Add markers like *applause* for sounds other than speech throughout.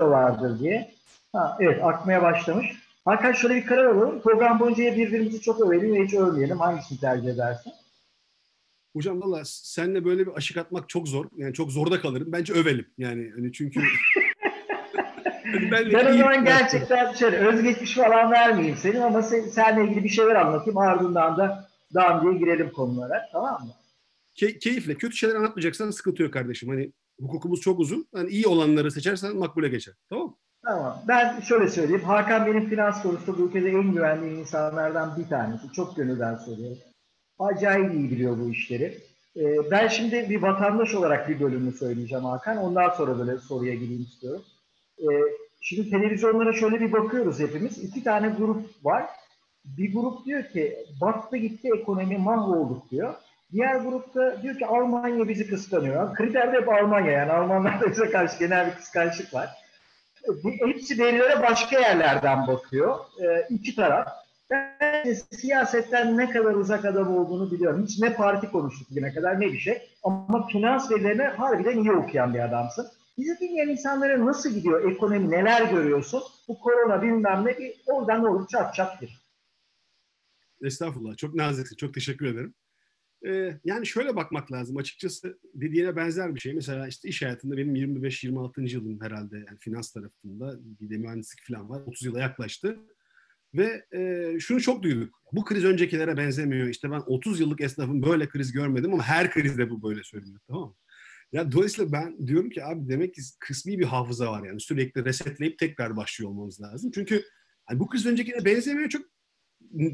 vardır diye. Ha, evet akmaya başlamış. Hakan şöyle bir karar alalım. Program boyunca birbirimizi çok övelim ya hiç övmeyelim. Hangisini tercih edersin? Hocam valla seninle böyle bir aşık atmak çok zor. Yani çok zorda kalırım. Bence övelim. Yani hani çünkü *laughs* hani ben, ben o zaman gerçekten şöyle özgeçmiş falan vermeyeyim senin ama sen, seninle ilgili bir şeyler anlatayım. Ardından da daha diye girelim konulara. Tamam mı? Key, keyifle. Kötü şeyler anlatmayacaksan sıkıntı yok kardeşim. Hani hukukumuz çok uzun. Hani iyi olanları seçersen makbule geçer. Tamam Tamam. Ben şöyle söyleyeyim. Hakan benim finans konusunda bu ülkede en güvendiğim insanlardan bir tanesi. Çok gönülden söylüyorum. Acayip iyi biliyor bu işleri. Ee, ben şimdi bir vatandaş olarak bir bölümünü söyleyeceğim Hakan. Ondan sonra böyle soruya gireyim istiyorum. Ee, şimdi televizyonlara şöyle bir bakıyoruz hepimiz. İki tane grup var. Bir grup diyor ki battı gitti ekonomi mahvolduk diyor. Diğer grupta diyor ki Almanya bizi kıskanıyor. Kriter de hep Almanya yani Almanlarda bize karşı genel bir kıskançlık var. Hepsi verilere başka yerlerden bakıyor. Ee, iki taraf. Ben siyasetten ne kadar uzak adam olduğunu biliyorum. Hiç ne parti konuştuk bugüne kadar ne bir şey. Ama finans verilerini harbiden iyi okuyan bir adamsın. Bizi dinleyen insanlara nasıl gidiyor ekonomi, neler görüyorsun? Bu korona bilmem ne bir oradan ne olur çat çat bir. Estağfurullah. Çok naziksin. Çok teşekkür ederim. Yani şöyle bakmak lazım. Açıkçası dediğine benzer bir şey. Mesela işte iş hayatında benim 25-26. yılım herhalde yani finans tarafında bir de mühendislik falan var. 30 yıla yaklaştı. Ve e, şunu çok duyduk. Bu kriz öncekilere benzemiyor. İşte ben 30 yıllık esnafım böyle kriz görmedim ama her krizde bu böyle söyleniyor. Tamam mı? Ya dolayısıyla ben diyorum ki abi demek ki kısmi bir hafıza var yani. Sürekli resetleyip tekrar başlıyor olmamız lazım. Çünkü hani bu kriz öncekine benzemiyor çok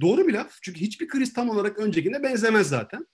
doğru bir laf. Çünkü hiçbir kriz tam olarak öncekine benzemez zaten.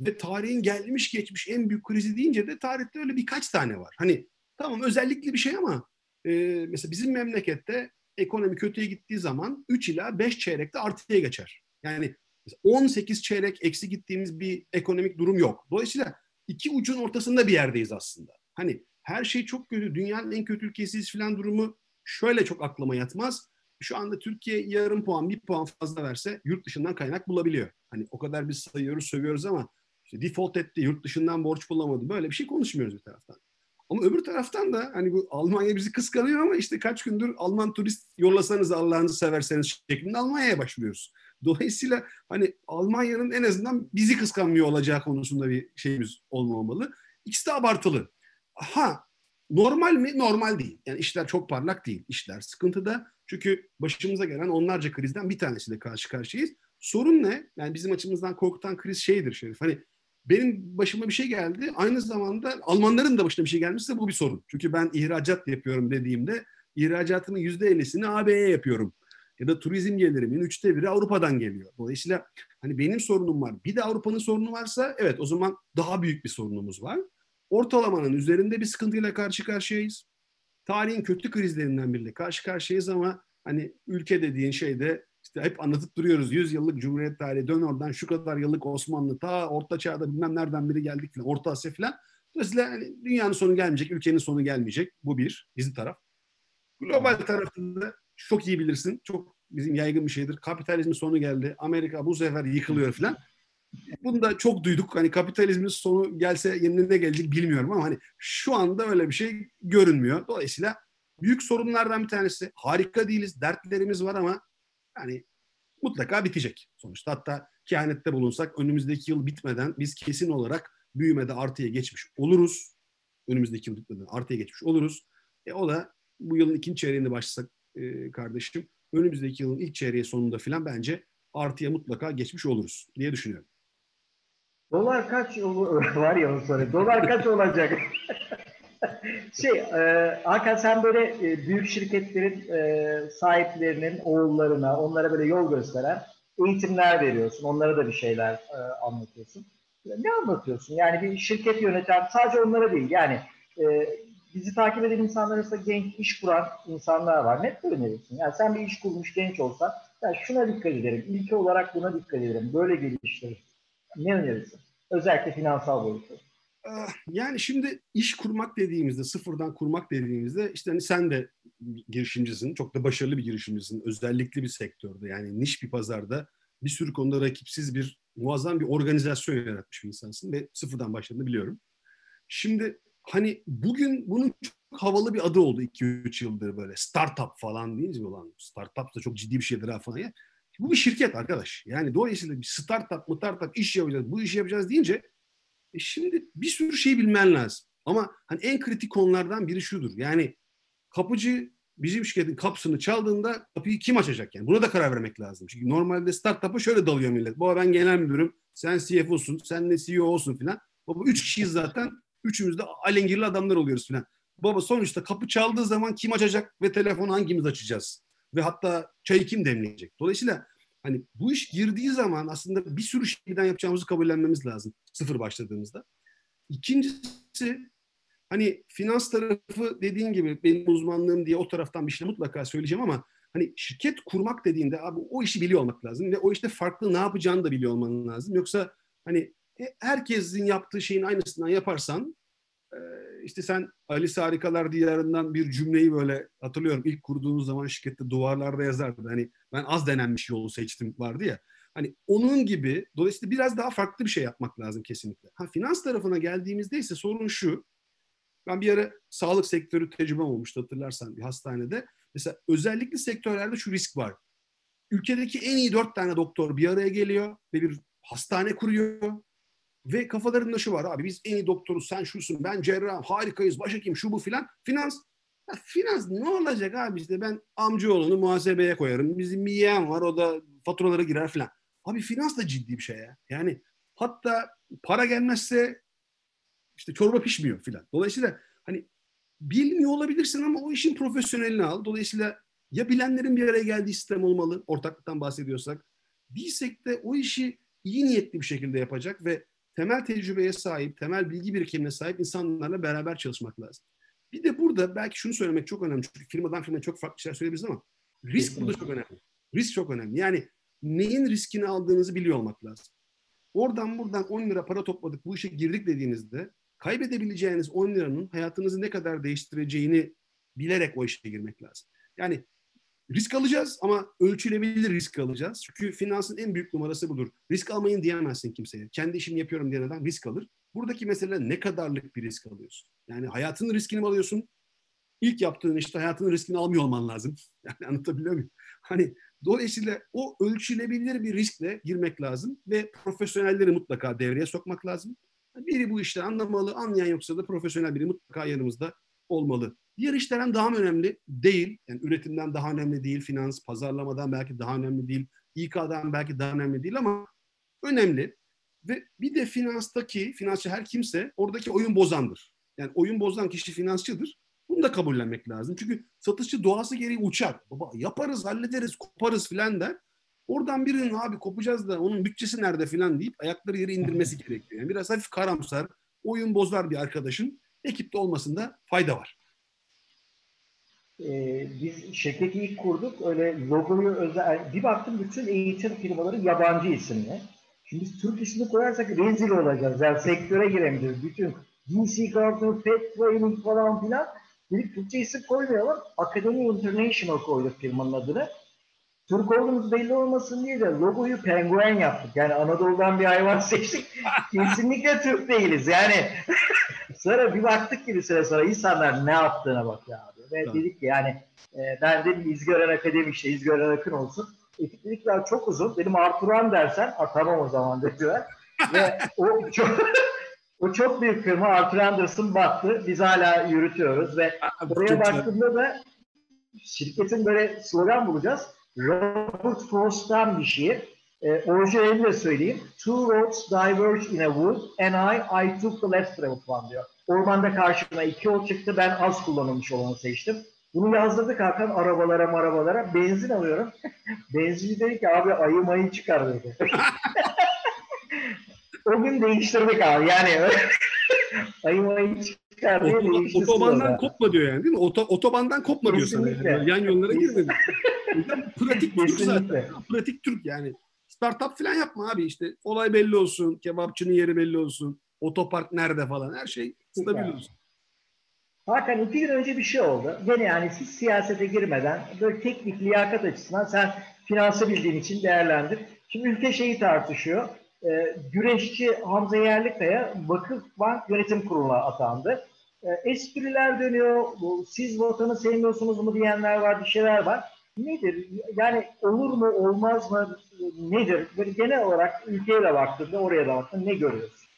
Ve tarihin gelmiş geçmiş en büyük krizi deyince de tarihte öyle birkaç tane var. Hani tamam özellikli bir şey ama e, mesela bizim memlekette ekonomi kötüye gittiği zaman 3 ila 5 çeyrekte artıya geçer. Yani 18 çeyrek eksi gittiğimiz bir ekonomik durum yok. Dolayısıyla iki ucun ortasında bir yerdeyiz aslında. Hani her şey çok kötü, dünyanın en kötü ülkesiyiz falan durumu şöyle çok aklıma yatmaz. Şu anda Türkiye yarım puan, bir puan fazla verse yurt dışından kaynak bulabiliyor. Hani o kadar biz sayıyoruz, sövüyoruz ama işte default etti, yurt dışından borç bulamadı. Böyle bir şey konuşmuyoruz bir taraftan. Ama öbür taraftan da hani bu Almanya bizi kıskanıyor ama işte kaç gündür Alman turist yollasanız Allah'ınızı severseniz şeklinde Almanya'ya başlıyoruz. Dolayısıyla hani Almanya'nın en azından bizi kıskanmıyor olacağı konusunda bir şeyimiz olmamalı. İkisi de abartılı. Ha normal mi? Normal değil. Yani işler çok parlak değil. İşler sıkıntıda. Çünkü başımıza gelen onlarca krizden bir tanesiyle karşı karşıyayız. Sorun ne? Yani bizim açımızdan korkutan kriz şeydir Şerif. Hani benim başıma bir şey geldi. Aynı zamanda Almanların da başına bir şey gelmişse bu bir sorun. Çünkü ben ihracat yapıyorum dediğimde ihracatımın yüzde ellisini AB'ye yapıyorum. Ya da turizm gelirimin üçte biri Avrupa'dan geliyor. Dolayısıyla hani benim sorunum var. Bir de Avrupa'nın sorunu varsa evet o zaman daha büyük bir sorunumuz var. Ortalamanın üzerinde bir sıkıntıyla karşı karşıyayız. Tarihin kötü krizlerinden biriyle karşı karşıyayız ama hani ülke dediğin şeyde işte hep anlatıp duruyoruz. 100 yıllık Cumhuriyet tarihi dön oradan şu kadar yıllık Osmanlı ta Orta Çağ'da bilmem nereden biri geldik falan Orta Asya falan. Dolayısıyla hani dünyanın sonu gelmeyecek, ülkenin sonu gelmeyecek. Bu bir, bizim taraf. Global tarafında çok iyi bilirsin. Çok bizim yaygın bir şeydir. Kapitalizmin sonu geldi. Amerika bu sefer yıkılıyor falan. Bunu da çok duyduk. Hani kapitalizmin sonu gelse yenine ne gelecek bilmiyorum ama hani şu anda öyle bir şey görünmüyor. Dolayısıyla büyük sorunlardan bir tanesi. Harika değiliz, dertlerimiz var ama yani mutlaka bitecek sonuçta. Hatta kehanette bulunsak önümüzdeki yıl bitmeden biz kesin olarak büyümede artıya geçmiş oluruz. Önümüzdeki yıl bitmeden artıya geçmiş oluruz. E o da bu yılın ikinci çeyreğinde başlasak e, kardeşim önümüzdeki yılın ilk çeyreği sonunda filan bence artıya mutlaka geçmiş oluruz diye düşünüyorum. Dolar kaç *laughs* var ya sonra. Dolar kaç olacak? *laughs* şey, e, Hakan sen böyle e, büyük şirketlerin e, sahiplerinin oğullarına, onlara böyle yol gösteren eğitimler veriyorsun. Onlara da bir şeyler e, anlatıyorsun. Ne anlatıyorsun? Yani bir şirket yöneten sadece onlara değil. Yani e, bizi takip eden insanlar arasında genç iş kuran insanlar var. Ne önerirsin? Yani sen bir iş kurmuş genç olsan, yani şuna dikkat ederim. İlke olarak buna dikkat ederim. Böyle geliştirir. Ne önerirsin? Özellikle finansal boyutu. Ah, yani şimdi iş kurmak dediğimizde, sıfırdan kurmak dediğimizde işte hani sen de girişimcisin, çok da başarılı bir girişimcisin. Özellikle bir sektörde yani niş bir pazarda bir sürü konuda rakipsiz bir muazzam bir organizasyon yaratmış bir insansın ve sıfırdan başladığını biliyorum. Şimdi hani bugün bunun havalı bir adı oldu 2-3 yıldır böyle. Startup falan deyince olan startup da çok ciddi bir şeydir ha falan ya. Bu bir şirket arkadaş. Yani dolayısıyla bir startup startup iş yapacağız, bu işi yapacağız deyince e şimdi bir sürü şey bilmen lazım. Ama hani en kritik konulardan biri şudur. Yani kapıcı bizim şirketin kapısını çaldığında kapıyı kim açacak yani? Buna da karar vermek lazım. Çünkü normalde startup'a şöyle dalıyor millet. Baba ben genel müdürüm, sen CFO'sun, sen de CEO olsun filan. Baba üç kişiyiz zaten. Üçümüz de alengirli adamlar oluyoruz filan. Baba sonuçta kapı çaldığı zaman kim açacak ve telefonu hangimiz açacağız? Ve hatta çayı kim demleyecek? Dolayısıyla hani bu iş girdiği zaman aslında bir sürü şeyden yapacağımızı kabullenmemiz lazım sıfır başladığımızda. İkincisi hani finans tarafı dediğin gibi benim uzmanlığım diye o taraftan bir şey mutlaka söyleyeceğim ama hani şirket kurmak dediğinde abi o işi biliyor olmak lazım ve o işte farklı ne yapacağını da biliyor olman lazım. Yoksa hani herkesin yaptığı şeyin aynısından yaparsan işte sen Alice Harikalar Diyarı'ndan bir cümleyi böyle hatırlıyorum. ilk kurduğunuz zaman şirkette duvarlarda yazardı. Hani ben az denenmiş yolu seçtim vardı ya. Hani onun gibi dolayısıyla biraz daha farklı bir şey yapmak lazım kesinlikle. Ha, finans tarafına geldiğimizde ise sorun şu. Ben bir ara sağlık sektörü tecrübem olmuştu hatırlarsan bir hastanede. Mesela özellikle sektörlerde şu risk var. Ülkedeki en iyi dört tane doktor bir araya geliyor ve bir hastane kuruyor. Ve kafalarında şu var abi biz en iyi doktoruz sen şusun ben cerrah harikayız başhekim şu bu filan. Finans ya finans ne olacak abi işte ben amcaoğlunu muhasebeye koyarım. Bizim bir yeğen var o da faturalara girer filan. Abi finans da ciddi bir şey ya. Yani hatta para gelmezse işte çorba pişmiyor filan. Dolayısıyla hani bilmiyor olabilirsin ama o işin profesyonelini al. Dolayısıyla ya bilenlerin bir araya geldiği sistem olmalı ortaklıktan bahsediyorsak. Değilsek de o işi iyi niyetli bir şekilde yapacak ve temel tecrübeye sahip, temel bilgi birikimine sahip insanlarla beraber çalışmak lazım. Bir de burada belki şunu söylemek çok önemli. Çünkü firmadan firmaya çok farklı şeyler söyleyebiliriz ama risk burada çok önemli. Risk çok önemli. Yani neyin riskini aldığınızı biliyor olmak lazım. Oradan buradan 10 lira para topladık, bu işe girdik dediğinizde kaybedebileceğiniz 10 liranın hayatınızı ne kadar değiştireceğini bilerek o işe girmek lazım. Yani risk alacağız ama ölçülebilir risk alacağız. Çünkü finansın en büyük numarası budur. Risk almayın diyemezsin kimseye. Kendi işimi yapıyorum diyen adam risk alır. Buradaki mesele ne kadarlık bir risk alıyorsun? Yani hayatının riskini mi alıyorsun? İlk yaptığın işte hayatının riskini almıyor olman lazım. *laughs* Yani anlatabiliyor muyum? Hani dolayısıyla o ölçülebilir bir riskle girmek lazım ve profesyonelleri mutlaka devreye sokmak lazım. Biri bu işleri anlamalı, anlayan yoksa da profesyonel biri mutlaka yanımızda olmalı. Diğer işlerden daha önemli değil. Yani üretimden daha önemli değil, finans, pazarlamadan belki daha önemli değil, İK'dan belki daha önemli değil ama önemli. Ve bir de finanstaki, finansçı her kimse oradaki oyun bozandır. Yani oyun bozan kişi finansçıdır. Bunu da kabullenmek lazım. Çünkü satışçı doğası gereği uçar. Baba yaparız, hallederiz, koparız filan der. Oradan birinin abi kopacağız da onun bütçesi nerede filan deyip ayakları yere indirmesi *laughs* gerekiyor. Yani biraz hafif karamsar, oyun bozar bir arkadaşın ekipte olmasında fayda var. Ee, biz şirketi ilk kurduk. Öyle logoyu özel... Bir baktım bütün eğitim firmaları yabancı isimli. Şimdi biz Türk ismini koyarsak rezil olacağız. Yani sektöre giremeyeceğiz. Bütün DC Garden, Pet Training falan filan. Dedik Türkçe isim koymayalım. Akademi International koyduk firmanın adını. Türk olduğumuz belli olmasın diye de logoyu penguen yaptık. Yani Anadolu'dan bir hayvan *laughs* seçtik. Kesinlikle Türk değiliz. Yani *laughs* sonra bir baktık ki bir süre sonra insanlar ne yaptığına bak ya abi. Ve tamam. dedik ki yani e, ben dedim İzgören Akademi işte İzgören Akın olsun. Ekiplikler çok uzun. Benim Arturan dersen a, tamam o zaman dediler. Ve o çok *laughs* o çok büyük firma Arthur Anderson battı. Biz hala yürütüyoruz ve oraya baktığımda da şirketin böyle slogan bulacağız Robert Frost'tan bir şiir. E, orijinalini de söyleyeyim. Two roads diverge in a wood and I, I took the left traveled one diyor. Ormanda karşıma iki yol çıktı. Ben az kullanılmış olanı seçtim. Bunu yazdırdık Hakan arabalara arabalara. Benzin alıyorum. *laughs* Benzinci dedi ki abi ayı mayı çıkar dedi. *laughs* o gün değiştirdik abi. Yani *laughs* ayı mayı çıkar değiştirdik. Otobandan kopma diyor yani değil mi? Oto, otobandan kopma diyor sana. Yani. Yan yollara girmedi pratik Türk zaten. Pratik Türk yani. Startup falan yapma abi işte. Olay belli olsun. Kebapçının yeri belli olsun. Otopark nerede falan. Her şey stabil yani. olsun. Hakan iki gün önce bir şey oldu. Gene yani siz siyasete girmeden böyle teknik liyakat açısından sen finansı bildiğin için değerlendir. Şimdi ülke şeyi tartışıyor. Ee, güreşçi Hamza Yerlikaya Vakıf Bank Yönetim Kurulu'na atandı. E, espriler dönüyor. Siz vatanı sevmiyorsunuz mu diyenler var, bir şeyler var. Nedir? Yani olur mu, olmaz mı? Nedir? Böyle genel olarak ülkeye de baktığında oraya da baktığında ne görüyorsun?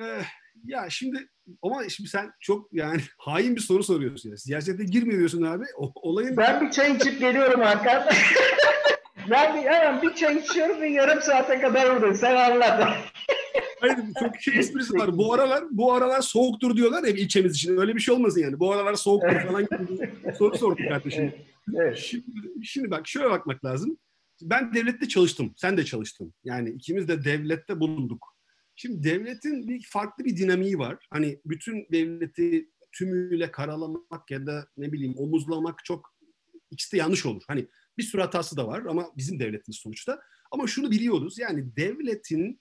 Eh, ya şimdi ama şimdi sen çok yani *laughs* hain bir soru soruyorsun ya. Siyasete girme diyorsun abi. O, olayın Ben bir çay içip geliyorum Hakan. *laughs* ben bir, hemen bir çay içiyorum ve yarım saate kadar buradayım. Sen anlat. Hayır çok şey esprisi var. Bu aralar bu aralar soğuktur diyorlar ya ilçemiz için. Öyle bir şey olmasın yani. Bu aralar soğuktur falan gibi soru sorduk kardeşim. Evet, evet. Şimdi, şimdi bak şöyle bakmak lazım. Ben devlette çalıştım. Sen de çalıştın. Yani ikimiz de devlette bulunduk. Şimdi devletin bir farklı bir dinamiği var. Hani bütün devleti tümüyle karalamak ya da ne bileyim omuzlamak çok ikisi de yanlış olur. Hani bir sürü hatası da var ama bizim devletimiz sonuçta. Ama şunu biliyoruz yani devletin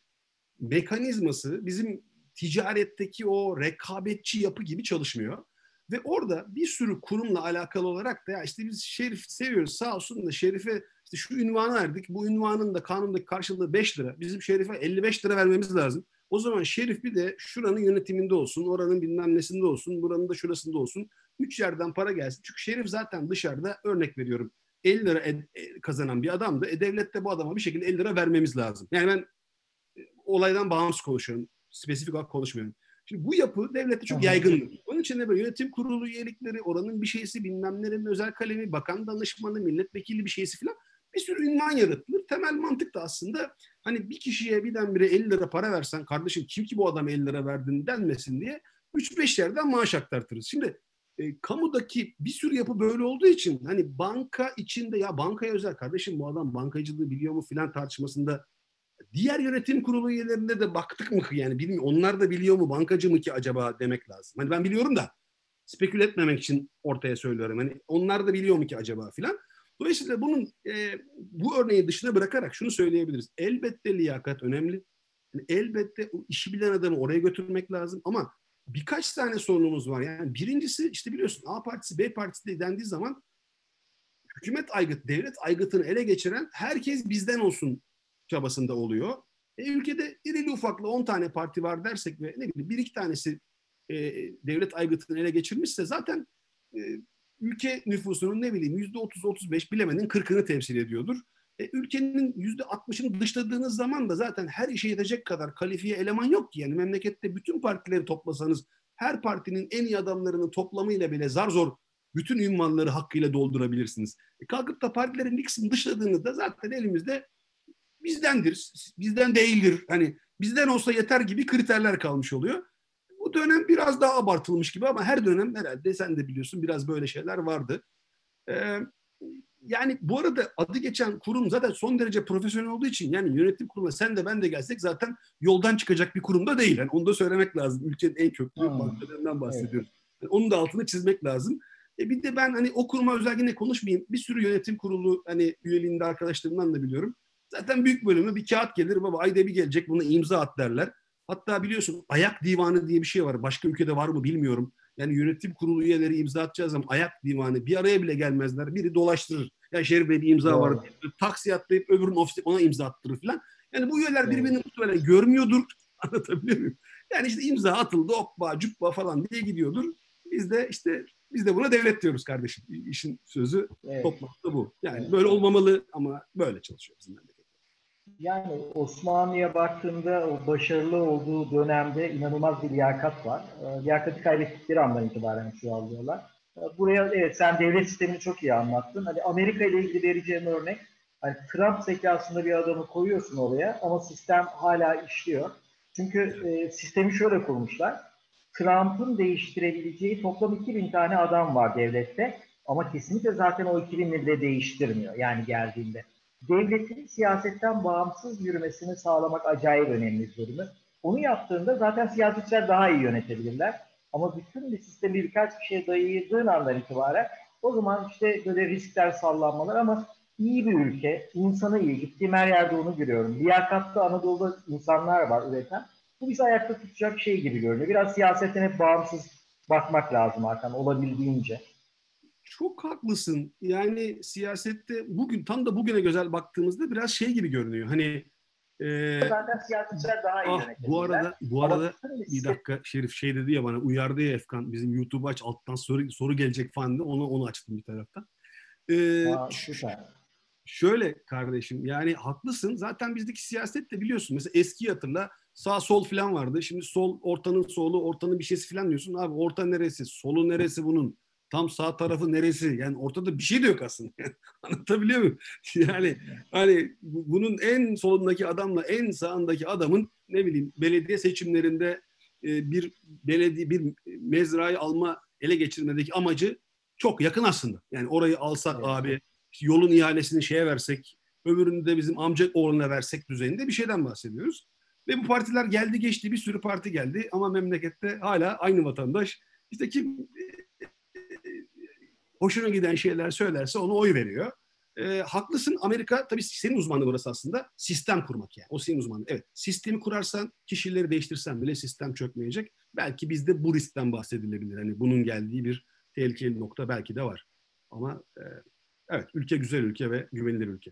mekanizması bizim ticaretteki o rekabetçi yapı gibi çalışmıyor. Ve orada bir sürü kurumla alakalı olarak da ya işte biz Şerif seviyoruz sağ olsun da Şerif'e işte şu ünvanı verdik. Bu ünvanın da kanundaki karşılığı 5 lira. Bizim Şerif'e 55 lira vermemiz lazım. O zaman Şerif bir de şuranın yönetiminde olsun, oranın bilmem nesinde olsun, buranın da şurasında olsun. Üç yerden para gelsin. Çünkü Şerif zaten dışarıda örnek veriyorum 50 lira e, e, kazanan bir adamdı. E, devlet de bu adama bir şekilde 50 lira vermemiz lazım. Yani ben olaydan bağımsız konuşuyorum. Spesifik olarak konuşmuyorum. Şimdi bu yapı devlette çok yaygın. Onun için de böyle yönetim kurulu üyelikleri, oranın bir şeysi, bilmem nerenin özel kalemi, bakan danışmanı, milletvekili bir şeysi falan bir sürü ünvan yaratılır. Temel mantık da aslında hani bir kişiye birdenbire 50 lira para versen kardeşim kim ki bu adam 50 lira verdin denmesin diye 3-5 yerden maaş aktartırız. Şimdi e, kamudaki bir sürü yapı böyle olduğu için hani banka içinde ya bankaya özel kardeşim bu adam bankacılığı biliyor mu filan tartışmasında diğer yönetim kurulu üyelerinde de baktık mı yani bilmiyorum onlar da biliyor mu bankacı mı ki acaba demek lazım. Hani ben biliyorum da spekül etmemek için ortaya söylüyorum. Hani onlar da biliyor mu ki acaba filan. Dolayısıyla bunun e, bu örneği dışına bırakarak şunu söyleyebiliriz. Elbette liyakat önemli. Yani elbette işi bilen adamı oraya götürmek lazım ama birkaç tane sorunumuz var. Yani birincisi işte biliyorsun A partisi B partisi dendiği zaman hükümet aygıt, devlet aygıtını ele geçiren herkes bizden olsun çabasında oluyor. E, ülkede irili ufaklı 10 tane parti var dersek ve ne bileyim bir iki tanesi e, devlet aygıtını ele geçirmişse zaten e, ülke nüfusunun ne bileyim yüzde 30-35 bilemenin 40'ını temsil ediyordur. E, ülkenin yüzde 60'ını dışladığınız zaman da zaten her işe yetecek kadar kalifiye eleman yok ki. Yani memlekette bütün partileri toplasanız her partinin en iyi adamlarının toplamıyla bile zar zor bütün ünvanları hakkıyla doldurabilirsiniz. E, kalkıp da partilerin ikisini dışladığınızda zaten elimizde bizdendir, bizden değildir. Hani bizden olsa yeter gibi kriterler kalmış oluyor. Bu dönem biraz daha abartılmış gibi ama her dönem herhalde sen de biliyorsun biraz böyle şeyler vardı. Ee, yani bu arada adı geçen kurum zaten son derece profesyonel olduğu için yani yönetim kuruluna sen de ben de gelsek zaten yoldan çıkacak bir kurumda değil. Yani onu da söylemek lazım. Ülkenin en köklü bankalarından bahsediyoruz. Evet. Yani onun da altını çizmek lazım. E bir de ben hani o kuruma özellikle konuşmayayım. Bir sürü yönetim kurulu hani üyeliğinde arkadaşlarımdan da biliyorum. Zaten büyük bölümü bir kağıt gelir baba ayda bir gelecek buna imza at derler. Hatta biliyorsun ayak divanı diye bir şey var. Başka ülkede var mı bilmiyorum. Yani yönetim kurulu üyeleri imza atacağı zaman ayak divanı bir araya bile gelmezler. Biri dolaştırır. Ya Şerif Bey bir imza Doğru. var. Taksi atlayıp öbürünün ofisi ona imza attırır falan. Yani bu üyeler birbirini muhtemelen görmüyordur. *laughs* Anlatabiliyor muyum? Yani işte imza atıldı hoppa cuppa falan diye gidiyordur. Biz de işte biz de buna devlet diyoruz kardeşim. İşin sözü evet. toplamda bu. Yani evet. böyle olmamalı ama böyle çalışıyor bizim memleket. Yani Osmanlı'ya baktığında o başarılı olduğu dönemde inanılmaz bir liyakat var. E, liyakati kaybettikleri andan itibaren şu alıyorlar. E, buraya evet sen devlet sistemini çok iyi anlattın. Hani Amerika ile ilgili vereceğim örnek hani Trump zekasında bir adamı koyuyorsun oraya ama sistem hala işliyor. Çünkü e, sistemi şöyle kurmuşlar. Trump'ın değiştirebileceği toplam 2000 tane adam var devlette ama kesinlikle zaten o 2000'i de değiştirmiyor yani geldiğinde devletin siyasetten bağımsız yürümesini sağlamak acayip önemli bir. Onu yaptığında zaten siyasetçiler daha iyi yönetebilirler. Ama bütün bir sistemi birkaç kişiye dayadığın andan itibaren o zaman işte böyle riskler sallanmalar ama iyi bir ülke, insanı iyi. Gittiğim her yerde onu görüyorum. Liyakatlı Anadolu'da insanlar var üreten. Bu bizi ayakta tutacak şey gibi görünüyor. Biraz siyasetten hep bağımsız bakmak lazım Hakan olabildiğince. Çok haklısın. Yani siyasette bugün tam da bugüne güzel baktığımızda biraz şey gibi görünüyor. Hani Ee, Zaten siyasetçiler daha iyi ah, bu arada bu Ama arada tabii bir dakika Şerif şey dedi ya bana uyardı ya Efkan bizim YouTube'u aç alttan soru soru gelecek falan dedi. Onu onu açtım bir taraftan. Ee, Aa, süper. şöyle kardeşim yani haklısın. Zaten bizdeki siyaset de biliyorsun. Mesela eski hatırla sağ sol falan vardı. Şimdi sol ortanın solu ortanın bir şeysi falan diyorsun. Abi orta neresi? Solu neresi bunun? Tam sağ tarafı neresi? Yani ortada bir şey de yok aslında. *laughs* Anlatabiliyor muyum? Yani hani bu- bunun en solundaki adamla en sağındaki adamın ne bileyim belediye seçimlerinde e, bir belediye bir mezrayı alma ele geçirmedeki amacı çok yakın aslında. Yani orayı alsak Evet. abi yolun ihalesini şeye versek öbürünü de bizim amca oğluna versek düzeyinde bir şeyden bahsediyoruz. Ve bu partiler geldi geçti bir sürü parti geldi ama memlekette hala aynı vatandaş işte kim hoşuna giden şeyler söylerse ona oy veriyor. E, haklısın Amerika tabii senin uzmanlığı burası aslında sistem kurmak yani. O senin uzmanlığı. Evet sistemi kurarsan kişileri değiştirsen bile sistem çökmeyecek. Belki bizde bu riskten bahsedilebilir. Hani bunun geldiği bir tehlikeli nokta belki de var. Ama e, evet ülke güzel ülke ve güvenilir ülke.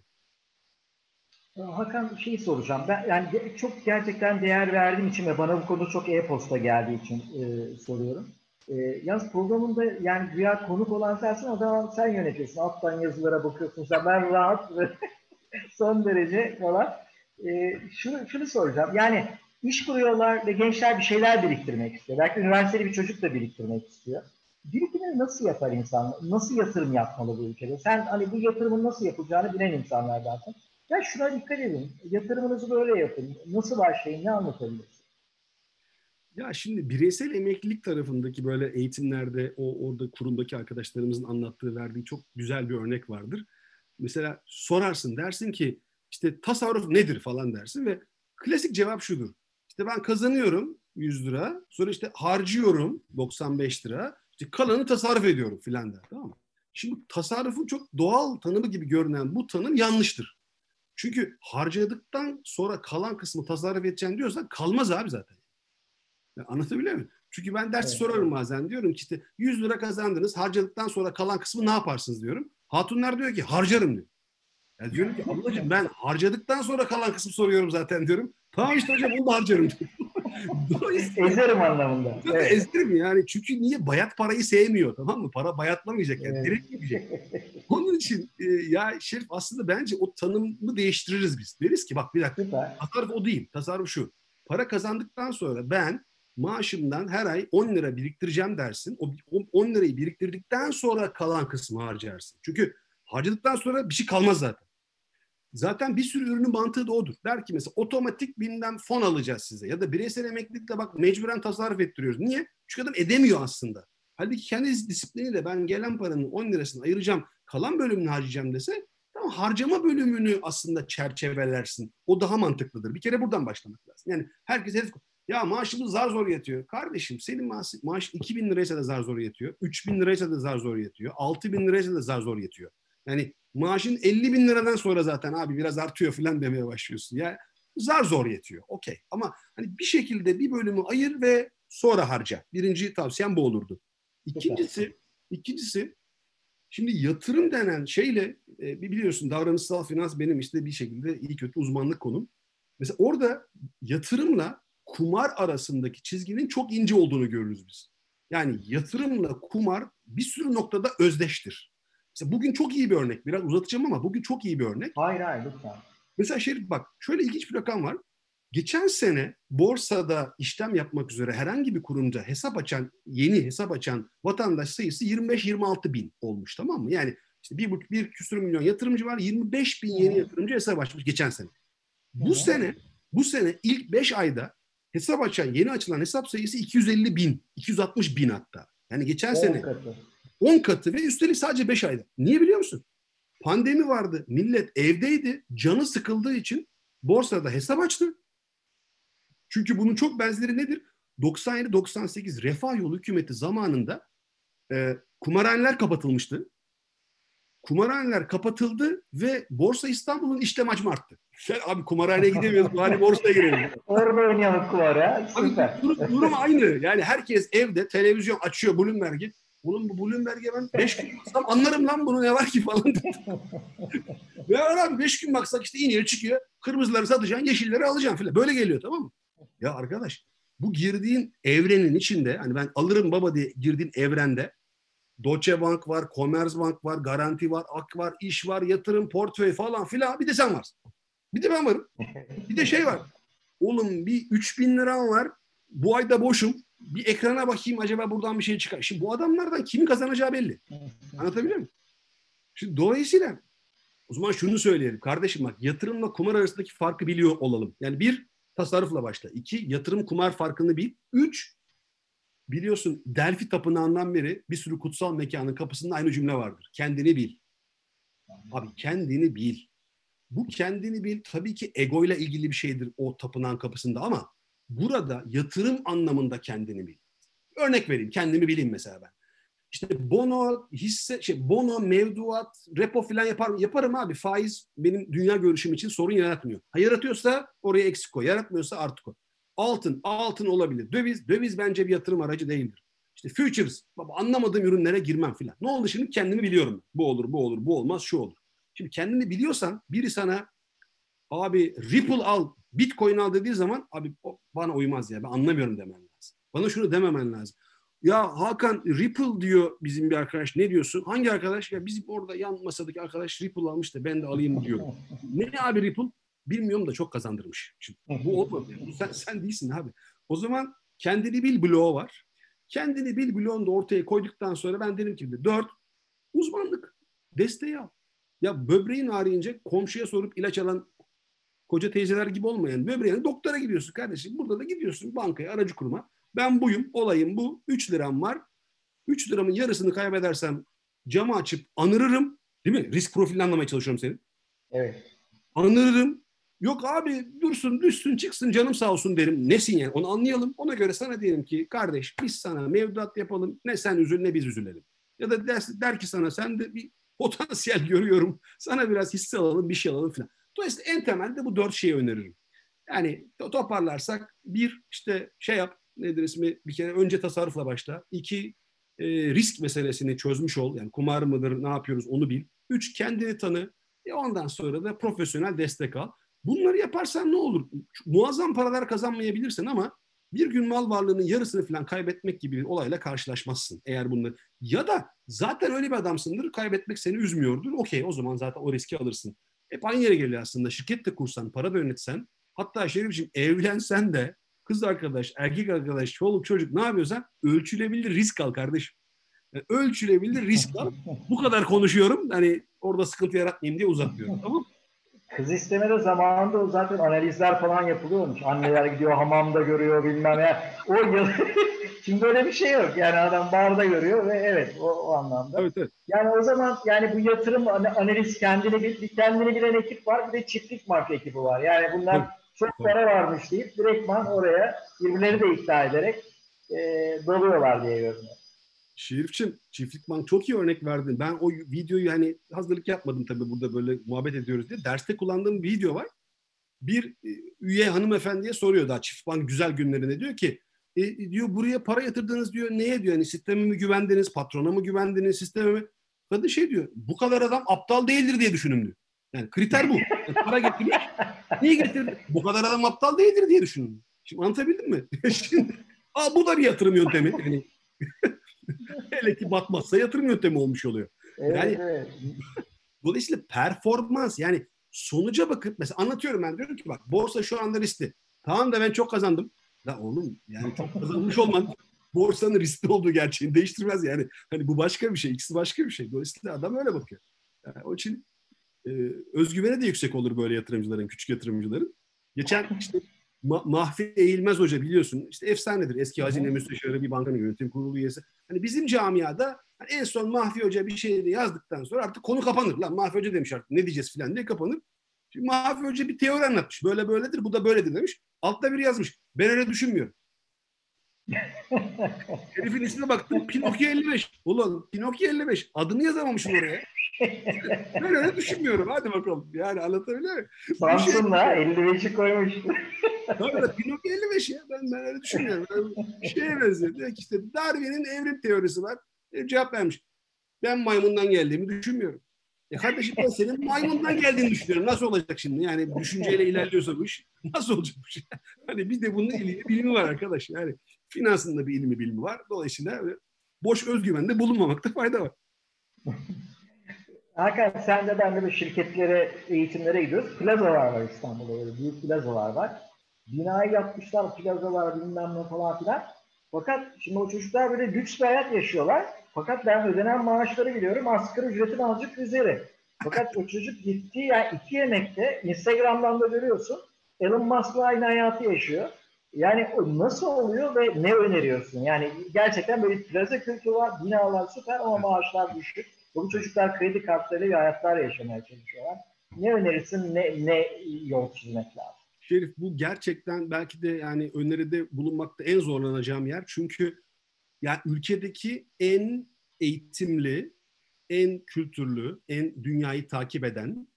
Hakan bir şey soracağım. Ben yani çok gerçekten değer verdiğim için ve bana bu konuda çok e-posta geldiği için e, soruyorum. E, yalnız programında yani güya konuk olan sensin o zaman sen yönetiyorsun. Alttan yazılara bakıyorsun. Sen ben rahat *laughs* son derece falan. E, şunu, şunu soracağım. Yani iş kuruyorlar ve gençler bir şeyler biriktirmek istiyor. Belki üniversiteli bir çocuk da biriktirmek istiyor. Birikimini nasıl yapar insan? Nasıl yatırım yapmalı bu ülkede? Sen hani bu yatırımın nasıl yapılacağını bilen insanlardansın. Ya şuna dikkat edin. Yatırımınızı böyle yapın. Nasıl başlayın? Ne anlatabilirsiniz? Ya şimdi bireysel emeklilik tarafındaki böyle eğitimlerde o orada kurumdaki arkadaşlarımızın anlattığı verdiği çok güzel bir örnek vardır. Mesela sorarsın dersin ki işte tasarruf nedir falan dersin ve klasik cevap şudur. İşte ben kazanıyorum 100 lira sonra işte harcıyorum 95 lira işte kalanı tasarruf ediyorum filan der tamam mı? Şimdi tasarrufun çok doğal tanımı gibi görünen bu tanım yanlıştır. Çünkü harcadıktan sonra kalan kısmı tasarruf edeceksin diyorsan kalmaz abi zaten. Anlatabiliyor muyum? Çünkü ben ders Evet, sorarım bazen diyorum ki işte 100 lira kazandınız harcadıktan sonra kalan kısmı ne yaparsınız diyorum. Hatunlar diyor ki harcarım diyor. Ya diyorum ki ablacığım ben harcadıktan sonra kalan kısmı soruyorum zaten diyorum. Tamam işte hocam onu da harcarım diyor. *laughs* Dolayısıyla Ezerim anlamında. Evet. ezdirim yani. Çünkü niye? Bayat parayı sevmiyor tamam mı? Para bayatlamayacak yani. Evet. Direkt gidecek. Onun için e, ya Şerif aslında bence o tanımı değiştiririz biz. Deriz ki bak bir dakika Süper. tasarruf o değil. Tasarruf şu. Para kazandıktan sonra ben maaşımdan her ay 10 lira biriktireceğim dersin. O o 10 lirayı biriktirdikten sonra kalan kısmı harcarsın. Çünkü harcadıktan sonra bir şey kalmaz zaten. Zaten bir sürü ürünün mantığı da odur. Der ki mesela otomatik bilmem fon alacağız size. Ya da bireysel emeklilikle bak mecburen tasarruf ettiriyoruz. Niye? Çünkü adam edemiyor aslında. Halbuki kendi disipliniyle ben gelen paranın 10 lirasını ayıracağım, kalan bölümünü harcayacağım dese tamam harcama bölümünü aslında çerçevelersin. O daha mantıklıdır. Bir kere buradan başlamak lazım. Yani herkes hedef ya maaşımız zar zor yatıyor. Kardeşim senin maaş, maaş 2000 liraysa da zar zor yatıyor. 3000 liraysa da zar zor yatıyor. 6000 liraysa da zar zor yatıyor. Yani maaşın 50 bin liradan sonra zaten abi biraz artıyor falan demeye başlıyorsun. Ya zar zor yetiyor. Okey. Ama hani bir şekilde bir bölümü ayır ve sonra harca. Birinci tavsiyem bu olurdu. İkincisi, ikincisi şimdi yatırım denen şeyle e, biliyorsun davranışsal finans benim işte bir şekilde iyi kötü uzmanlık konum. Mesela orada yatırımla kumar arasındaki çizginin çok ince olduğunu görürüz biz. Yani yatırımla kumar bir sürü noktada özdeştir. Mesela bugün çok iyi bir örnek. Biraz uzatacağım ama bugün çok iyi bir örnek. Hayır hayır lütfen. Mesela Şerif bak şöyle ilginç bir rakam var. Geçen sene borsada işlem yapmak üzere herhangi bir kurumda hesap açan, yeni hesap açan vatandaş sayısı 25-26 bin olmuş tamam mı? Yani işte bir, bir küsur milyon yatırımcı var, 25 bin yeni yatırımcı hesap açmış geçen sene. Bu sene, bu sene ilk 5 ayda hesap açan, yeni açılan hesap sayısı 250 bin, 260 bin hatta. Yani geçen On sene katı. 10 katı ve üstelik sadece 5 ayda. Niye biliyor musun? Pandemi vardı. Millet evdeydi. Canı sıkıldığı için borsada hesap açtı. Çünkü bunun çok benzeri nedir? 97-98 Refah Yolu hükümeti zamanında e, kumarhaneler kapatılmıştı. Kumarhaneler kapatıldı ve Borsa İstanbul'un işlem hacmi arttı. Sen abi kumarhaneye gidemiyoruz bari borsaya girelim. Orada oynayalım kumara. Süper. durum, durum aynı. Yani herkes evde televizyon açıyor Bloomberg'i. Oğlum bu Bloomberg'e ben 5 gün baksam anlarım lan bunu ne var ki falan. Ve *laughs* abi 5 gün baksak işte iniyor çıkıyor. Kırmızıları satacaksın, yeşilleri alacaksın falan. Böyle geliyor tamam mı? Ya arkadaş bu girdiğin evrenin içinde hani ben alırım baba diye girdiğin evrende Deutsche Bank var, Commerzbank var, Garanti var, Ak var, iş var, yatırım, portföy falan filan. Bir de sen varsın. Bir de ben varım. Bir de şey var. Oğlum bir 3000 liram var. Bu ayda boşum. Bir ekrana bakayım acaba buradan bir şey çıkar. Şimdi bu adamlardan kimin kazanacağı belli. Anlatabiliyor muyum? Şimdi dolayısıyla o zaman şunu söyleyelim. Kardeşim bak yatırımla kumar arasındaki farkı biliyor olalım. Yani bir tasarrufla başla. İki yatırım kumar farkını bil. Üç biliyorsun Delphi Tapınağı'ndan beri bir sürü kutsal mekanın kapısında aynı cümle vardır. Kendini bil. Abi kendini bil. Bu kendini bil tabii ki ego ile ilgili bir şeydir o tapınağın kapısında ama burada yatırım anlamında kendini bil. Örnek vereyim kendimi bileyim mesela ben. İşte bono, hisse, şey, bono, mevduat, repo falan yapar, yaparım abi. Faiz benim dünya görüşüm için sorun yaratmıyor. Ha yaratıyorsa oraya eksik koy, yaratmıyorsa artı koy. Altın, altın olabilir. Döviz, döviz bence bir yatırım aracı değildir. İşte futures, baba anlamadığım ürünlere girmem filan. Ne oldu şimdi? Kendimi biliyorum. Bu olur, bu olur, bu olmaz, şu olur. Şimdi kendini biliyorsan biri sana abi Ripple al, Bitcoin al dediği zaman abi bana uymaz ya ben anlamıyorum demen lazım. Bana şunu dememen lazım. Ya Hakan Ripple diyor bizim bir arkadaş. Ne diyorsun? Hangi arkadaş? Ya bizim orada yan masadaki arkadaş Ripple almış da ben de alayım diyor. ne abi Ripple? Bilmiyorum da çok kazandırmış. Şimdi, bu. Bu sen, sen değilsin abi. O zaman kendini bil bloğu var. Kendini bil bloğunu da ortaya koyduktan sonra ben dedim ki dört uzmanlık desteği al. Ya böbreğin ağrıyınca komşuya sorup ilaç alan koca teyzeler gibi olmayan böbreğine doktora gidiyorsun kardeşim. Burada da gidiyorsun bankaya, aracı kuruma. Ben buyum, olayım bu. 3 liram var. 3 liramın yarısını kaybedersem camı açıp anırırım. Değil mi? Risk profilini anlamaya çalışıyorum senin. Evet. Anırırım. Yok abi dursun, düşsün, çıksın canım sağ olsun derim. Nesin yani? Onu anlayalım. Ona göre sana diyelim ki kardeş biz sana mevduat yapalım. Ne sen üzül ne biz üzülelim. Ya da der, der ki sana sen de bir potansiyel *laughs* görüyorum. Sana biraz hisse alalım, bir şey alalım falan. Dolayısıyla en temelde bu dört şeyi öneririm. Yani toparlarsak bir işte şey yap nedir ismi bir kere önce tasarrufla başla. İki e, risk meselesini çözmüş ol. Yani kumar mıdır ne yapıyoruz onu bil. Üç kendini tanı. E ondan sonra da profesyonel destek al. Bunları yaparsan ne olur? Muazzam paralar kazanmayabilirsin ama bir gün mal varlığının yarısını falan kaybetmek gibi bir olayla karşılaşmazsın eğer bunları. Ya da zaten öyle bir adamsındır kaybetmek seni üzmüyordur. Okey o zaman zaten o riski alırsın. Hep aynı yere geliyor aslında. Şirket de kursan, para da yönetsen, hatta Şerif'ciğim evlensen de kız arkadaş, erkek arkadaş, çoluk çocuk ne yapıyorsan ölçülebilir risk al kardeşim. Yani ölçülebilir risk al. Bu kadar konuşuyorum. Hani orada sıkıntı yaratmayayım diye uzatmıyorum. Tamam Kız istemede zamanında o zaten analizler falan yapılıyormuş. Anneler gidiyor hamamda görüyor bilmem ya. O yıl *laughs* Şimdi böyle bir şey yok. Yani adam barda görüyor ve evet o, o anlamda. Evet, evet. Yani o zaman yani bu yatırım analiz kendini bir kendini bilen ekip var bir de çiftlik marka ekibi var. Yani bunlar evet. çok para varmış deyip direktman oraya birbirleri de ikna ederek e, doluyorlar diye görünüyor. Şerifçim, Çiftlik Bank çok iyi örnek verdin. Ben o videoyu hani hazırlık yapmadım tabii burada böyle muhabbet ediyoruz diye. Derste kullandığım bir video var. Bir e, üye hanımefendiye soruyor daha Çiftlik Bank güzel günlerinde diyor ki e, diyor buraya para yatırdınız diyor. Neye diyor? Hani sisteme mi güvendiniz? Patrona mı güvendiniz? Sisteme mi? Kadın şey diyor. Bu kadar adam aptal değildir diye düşünün diyor. Yani kriter bu. Yani para getirmiş. Niye getirdi? Bu kadar adam aptal değildir diye düşünün. Şimdi anlatabildim mi? *laughs* Şimdi, aa, bu da bir yatırım yöntemi. Yani, *laughs* *laughs* hele ki batmazsa yatırım yöntemi olmuş oluyor. Yani evet. *laughs* dolayısıyla performans yani sonuca bakıp mesela anlatıyorum ben diyorum ki bak borsa şu anda riskli. Tamam da ben çok kazandım. La oğlum yani çok kazanmış olman *laughs* borsanın riskli olduğu gerçeğini değiştirmez yani. Hani bu başka bir şey, ikisi başka bir şey. Dolayısıyla adam öyle bakıyor. Yani o için e, özgüveni de yüksek olur böyle yatırımcıların, küçük yatırımcıların. Geçen işte Ma- Mahfi Eğilmez Hoca biliyorsun işte efsanedir. Eski hazine müsteşarı bir bankanın yönetim kurulu üyesi. Hani bizim camiada hani en son Mahfi Hoca bir şey yazdıktan sonra artık konu kapanır. Lan Mahfi Hoca demiş artık ne diyeceğiz filan diye kapanır. Şimdi Mahfi Hoca bir teori anlatmış. Böyle böyledir, bu da böyledir demiş. Altta biri yazmış. Ben öyle düşünmüyorum. Herifin ismine baktım. Pinokyo 55. Ulan Pinokyo 55. Adını yazamamışım oraya. ben öyle düşünmüyorum. Hadi bakalım. Yani anlatabiliyor muyum? Samsun'la şey... 55'i koymuş. Tabii da Pinokyo 55 ya. Ben, ben öyle düşünmüyorum. Ben şeye benziyor. Diyor ki işte Darwin'in evrim teorisi var. E, cevap vermiş. Ben maymundan geldiğimi düşünmüyorum. E kardeşim ben senin maymundan geldiğini düşünüyorum. Nasıl olacak şimdi? Yani düşünceyle ilerliyorsa bu iş nasıl olacak bu şey? Hani bir de bunun ilmi, bilimi var arkadaş. Yani finansında bir ilmi bilimi var. Dolayısıyla boş özgüvende bulunmamakta fayda var. Hakan sen de ben de bir şirketlere, eğitimlere gidiyoruz. Plazalar var İstanbul'da böyle büyük plazalar var. Binayı yapmışlar, plazalar bilmem ne falan filan. Fakat şimdi o çocuklar böyle lüks bir hayat yaşıyorlar. Fakat ben ödenen maaşları biliyorum. Asgari ücretin azıcık üzeri. Fakat o çocuk gittiği yani iki yemekte Instagram'dan da görüyorsun. Elon Musk'la aynı hayatı yaşıyor. Yani nasıl oluyor ve ne öneriyorsun? Yani gerçekten böyle plaza kültürü var, binalar süper ama maaşlar düşük. Bu çocuklar kredi kartlarıyla hayatlar yaşamaya çalışıyorlar. Ne önerirsin, ne, ne yol çizmek lazım? Şerif bu gerçekten belki de yani öneride bulunmakta en zorlanacağım yer. Çünkü yani ülkedeki en eğitimli, en kültürlü, en dünyayı takip eden,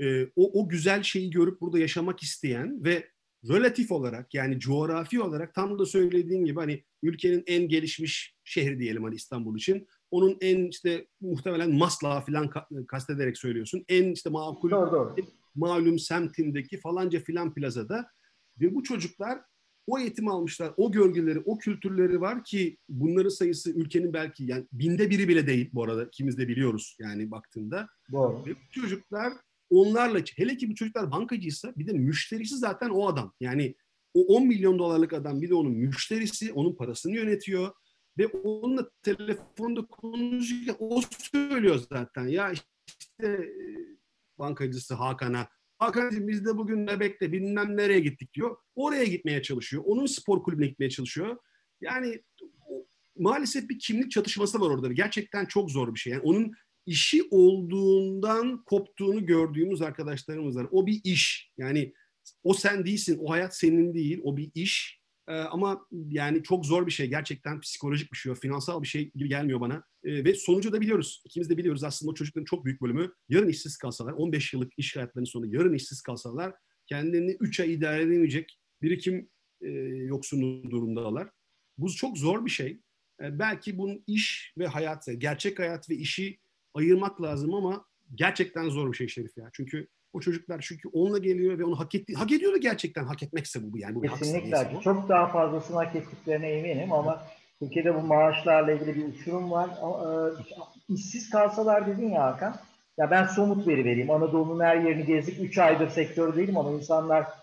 e, o, o güzel şeyi görüp burada yaşamak isteyen ve relatif olarak yani coğrafi olarak tam da söylediğin gibi hani ülkenin en gelişmiş şehri diyelim hani İstanbul için. Onun en işte muhtemelen Maslak'a falan kastederek söylüyorsun. En işte makul doğru, doğru. malum semtindeki falanca filan plazada ve bu çocuklar o eğitim almışlar, o görgüleri, o kültürleri var ki bunların sayısı ülkenin belki yani binde biri bile değil bu arada ikimiz de biliyoruz yani baktığında. Doğru. Ve bu çocuklar onlarla hele ki bu çocuklar bankacıysa bir de müşterisi zaten o adam. Yani o 10 milyon dolarlık adam bir de onun müşterisi, onun parasını yönetiyor ve onunla telefonda konuşurken o söylüyor zaten. Ya işte e, bankacısı Hakan'a Hakan'cığım biz de bugün Bebek'te bilmem nereye gittik diyor. Oraya gitmeye çalışıyor. Onun spor kulübüne gitmeye çalışıyor. Yani maalesef bir kimlik çatışması var orada. Gerçekten çok zor bir şey. Yani onun işi olduğundan koptuğunu gördüğümüz arkadaşlarımız var. O bir iş. Yani o sen değilsin. O hayat senin değil. O bir iş. Ee, ama yani çok zor bir şey. Gerçekten psikolojik bir şey. Finansal bir şey gibi gelmiyor bana. Ee, ve sonucu da biliyoruz. İkimiz de biliyoruz aslında o çocukların çok büyük bölümü yarın işsiz kalsalar, 15 yıllık iş hayatlarının sonunda yarın işsiz kalsalar kendilerini 3 ay idare edemeyecek birikim e, yoksunu durumdalar. Bu çok zor bir şey. E, belki bunun iş ve hayat, gerçek hayat ve işi ayırmak lazım ama gerçekten zor bir şey Şerif ya. Çünkü o çocuklar çünkü onunla geliyor ve onu hak etti hak ediyor da gerçekten hak etmekse bu yani bu Kesinlikle. Bu. Çok daha fazlasını hak ettiklerine eminim ama Türkiye'de bu maaşlarla ilgili bir uçurum var. E, işsiz kalsalar dedin ya Hakan. Ya ben somut veri vereyim. Anadolu'nun her yerini gezdik. 3 aydır sektör değilim ama insanlarla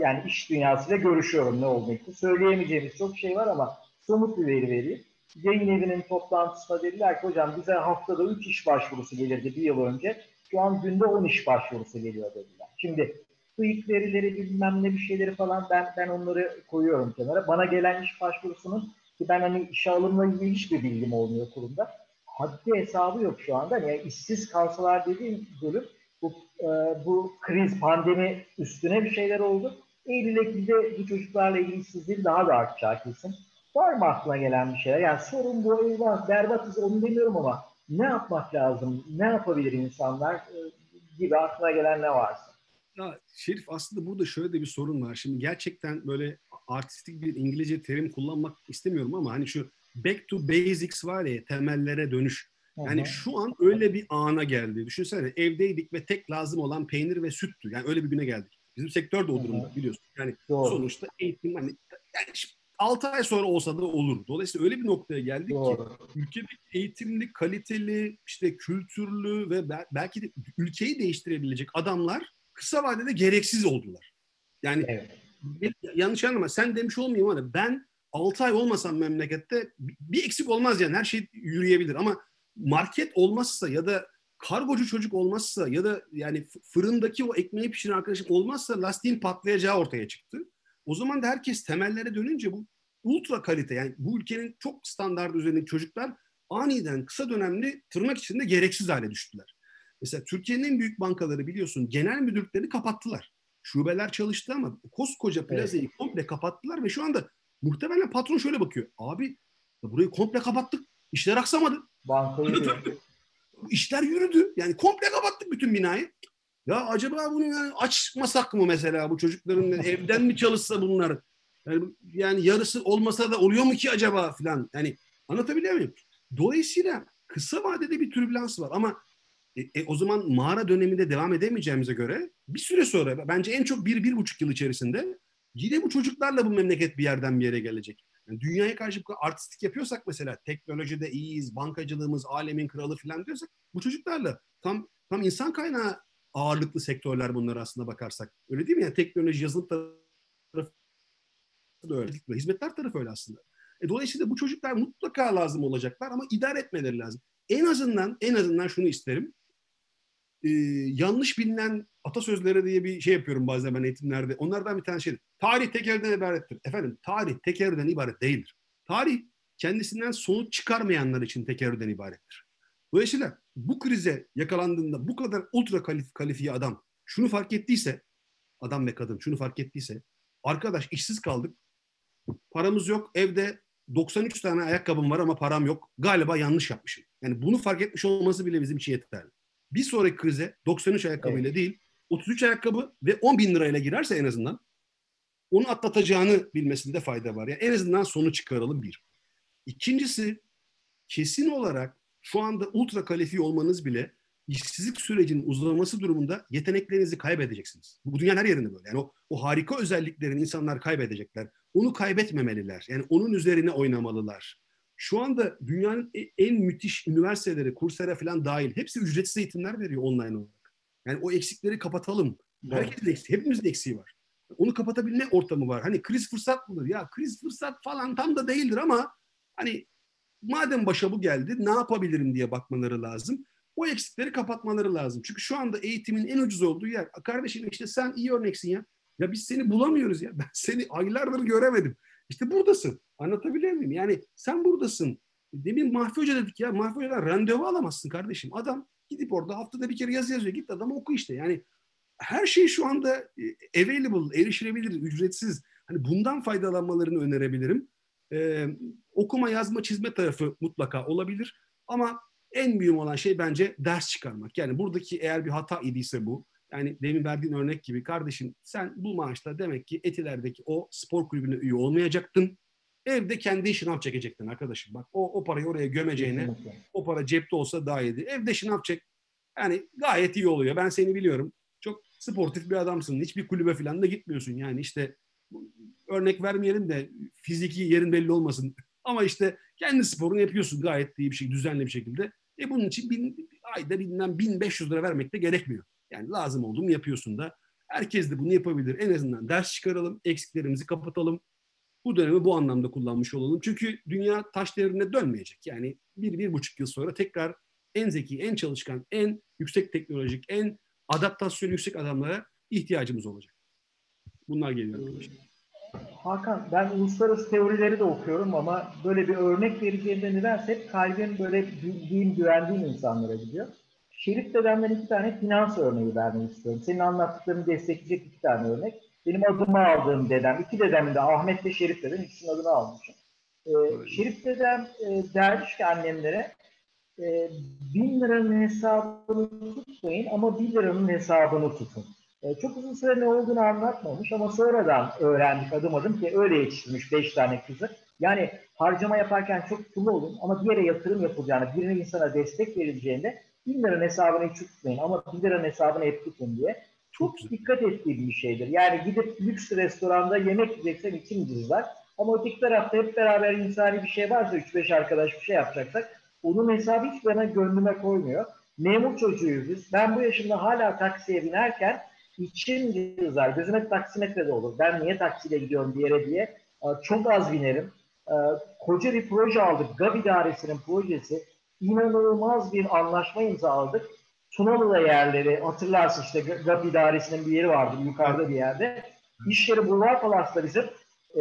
yani iş dünyasıyla görüşüyorum ne olduğunu. Söyleyemeyeceğimiz çok şey var ama somut bir veri vereyim yayın evinin toplantısında dediler ki hocam bize haftada 3 iş başvurusu gelirdi bir yıl önce. Şu an günde 10 iş başvurusu geliyor dediler. Şimdi TÜİK verileri bilmem ne bir şeyleri falan ben ben onları koyuyorum kenara. Bana gelen iş başvurusunun ki ben hani işe alımla ilgili hiçbir bilgim olmuyor kurumda. Haddi hesabı yok şu anda. Yani işsiz kalsalar dediğim bölüm bu, e, bu kriz, pandemi üstüne bir şeyler oldu. Eylül Ekim'de bu çocuklarla ilgili işsizliğin daha da artacağı kesin. Var mı aklına gelen bir şeyler? Yani sorun bu eyvah berbatız onu demiyorum ama ne yapmak lazım? Ne yapabilir insanlar e, gibi aklına gelen ne varsa. Ya Şerif aslında burada şöyle de bir sorun var. Şimdi gerçekten böyle artistik bir İngilizce terim kullanmak istemiyorum ama hani şu back to basics var ya temellere dönüş. Yani Aha. şu an öyle bir ana geldi. Düşünsene evdeydik ve tek lazım olan peynir ve süttü. Yani öyle bir güne geldik. Bizim sektör de o durumda Aha. biliyorsun. Yani Doğru. sonuçta eğitim hani yani 6 ay sonra olsa da olur. Dolayısıyla öyle bir noktaya geldik Doğru. ki ülkedeki eğitimli, kaliteli, işte kültürlü ve belki de ülkeyi değiştirebilecek adamlar kısa vadede gereksiz oldular. Yani evet. yanlış anlama sen demiş olmayayım ama ben 6 ay olmasam memlekette bir eksik olmaz yani her şey yürüyebilir ama market olmazsa ya da kargocu çocuk olmazsa ya da yani fırındaki o ekmeği pişiren arkadaşım olmazsa lastiğin patlayacağı ortaya çıktı. O zaman da herkes temellere dönünce bu ultra kalite yani bu ülkenin çok standart üzerindeki çocuklar aniden kısa dönemli tırnak içinde gereksiz hale düştüler. Mesela Türkiye'nin en büyük bankaları biliyorsun genel müdürlüklerini kapattılar. Şubeler çalıştı ama koskoca plazayı evet. komple kapattılar ve şu anda muhtemelen patron şöyle bakıyor. Abi burayı komple kapattık. İşler aksamadı. Bankayı İşler yürüdü. Yani komple kapattık bütün binayı. Ya acaba bunu yani açmasak mı mesela bu çocukların evden mi çalışsa bunlar? Yani, yani yarısı olmasa da oluyor mu ki acaba filan? Yani anlatabiliyor muyum? Dolayısıyla kısa vadede bir türbülans var ama e, e, o zaman mağara döneminde devam edemeyeceğimize göre bir süre sonra bence en çok bir, bir buçuk yıl içerisinde yine bu çocuklarla bu memleket bir yerden bir yere gelecek. Yani dünyaya karşı bu artistik yapıyorsak mesela teknolojide iyiyiz, bankacılığımız alemin kralı falan diyorsak bu çocuklarla tam tam insan kaynağı ağırlıklı sektörler bunlar aslında bakarsak. Öyle değil mi? Yani teknoloji, yazılım tarafı da öyle. Hizmetler tarafı öyle aslında. E, dolayısıyla bu çocuklar mutlaka lazım olacaklar ama idare etmeleri lazım. En azından en azından şunu isterim. Ee, yanlış bilinen atasözleri diye bir şey yapıyorum bazen ben eğitimlerde. Onlardan bir tane şey. Tarih tekerden ibarettir. Efendim tarih tekerden ibaret değildir. Tarih kendisinden sonuç çıkarmayanlar için tekerrürden ibarettir. Dolayısıyla bu krize yakalandığında bu kadar ultra kalif kalifiye adam şunu fark ettiyse, adam ve kadın şunu fark ettiyse, arkadaş işsiz kaldık, paramız yok, evde 93 tane ayakkabım var ama param yok. Galiba yanlış yapmışım. Yani bunu fark etmiş olması bile bizim için yeterli. Bir sonraki krize 93 ayakkabıyla evet. değil 33 ayakkabı ve 10 bin lirayla girerse en azından onu atlatacağını bilmesinde fayda var. Yani en azından sonu çıkaralım bir. İkincisi kesin olarak şu anda ultra kalifiye olmanız bile işsizlik sürecinin uzaması durumunda yeteneklerinizi kaybedeceksiniz. Bu dünyanın her yerinde böyle. Yani o, o harika özelliklerini insanlar kaybedecekler. Onu kaybetmemeliler. Yani onun üzerine oynamalılar. Şu anda dünyanın e, en müthiş üniversiteleri, kurslara falan dahil hepsi ücretsiz eğitimler veriyor online olarak. Yani o eksikleri kapatalım. Herkesin eksiği, hepimizin eksiği var. Onu kapatabilme ortamı var. Hani kriz fırsat mıdır? Ya kriz fırsat falan tam da değildir ama hani madem başa bu geldi ne yapabilirim diye bakmaları lazım. O eksikleri kapatmaları lazım. Çünkü şu anda eğitimin en ucuz olduğu yer. Kardeşim işte sen iyi örneksin ya. Ya biz seni bulamıyoruz ya. *laughs* Ben seni aylardır göremedim. İşte buradasın. Anlatabiliyor muyum? Yani sen buradasın. Demin Mahfi Hoca dedik ya. Mahfi Hoca'dan randevu alamazsın kardeşim. Adam gidip orada haftada bir kere yazı yazıyor. Git adam oku işte. Yani her şey şu anda e, available, erişilebilir, ücretsiz. Hani bundan faydalanmalarını önerebilirim. Ee, okuma, yazma, çizme tarafı mutlaka olabilir. Ama en mühim olan şey bence ders çıkarmak. Yani buradaki eğer bir hata idiyse bu, yani demin verdiğin örnek gibi kardeşim sen bu maaşla demek ki Etiler'deki o spor kulübüne üye olmayacaktın. Evde kendi şınav çekecektin arkadaşım. Bak o, o parayı oraya gömeceğine o para cepte olsa daha iyiydi. Evde şınav çek. Yani gayet iyi oluyor. Ben seni biliyorum. Çok sportif bir adamsın. Hiçbir kulübe falan da gitmiyorsun. Yani işte örnek vermeyelim de fiziki yerin belli olmasın. Ama işte kendi sporunu yapıyorsun gayet iyi bir şey, düzenli bir şekilde. E bunun için bin, ayda bilmem 1500 lira vermek de gerekmiyor. Yani lazım olduğumu yapıyorsun da. Herkes de bunu yapabilir. En azından ders çıkaralım, eksiklerimizi kapatalım. Bu dönemi bu anlamda kullanmış olalım. Çünkü dünya taş devrine dönmeyecek. Yani bir, bir buçuk yıl sonra tekrar en zeki, en çalışkan, en yüksek teknolojik, en adaptasyon yüksek adamlara ihtiyacımız olacak. Bunlar geliyor arkadaşlar. Hakan ben uluslararası teorileri de okuyorum ama böyle bir örnek vereceğimde nedense hep kalbim böyle bildiğim, güvendiğim insanlara gidiyor. Şerif dedemden iki tane finans örneği vermek istiyorum. Senin anlattıklarını destekleyecek iki tane örnek. Benim adımı aldığım dedem, iki dedemin de Ahmet ve Şerif dedem ikisinin adını almışım. Ee, Şerif dedem e, dermiş ki annemlere e, bin liranın hesabını tutmayın ama bir liranın hesabını tutun. E, çok uzun süre ne olduğunu anlatmamış ama sonradan öğrendik adım adım ki öyle yetiştirmiş beş tane kızı. Yani harcama yaparken çok tutumlu olun ama bir yere yatırım yapılacağını, birine insana destek verileceğinde bin liranın hesabını hiç tutmayın ama bir liranın hesabını hep tutun diye. Çok, çok dikkat ettiğim bir şeydir. Yani gidip lüks restoranda yemek yiyeceksen kim cüzler. Ama öteki tarafta hep beraber insani bir şey varsa 3-5 arkadaş bir şey yapacaksak onun hesabı hiç bana gönlüme koymuyor. Memur çocuğuyuz biz. Ben bu yaşımda hala taksiye binerken içim cızar. Gözüm hep taksimetrede olur. Ben niye taksiyle gidiyorum bir yere diye. Çok az binerim. Koca bir proje aldık. GAB idaresinin projesi inanılmaz bir anlaşma imzaladık. Tunalı'da yerleri hatırlarsın işte GAP idaresinin bir yeri vardı yukarıda bir yerde. İş yeri Bulvar Palas'ta bizim.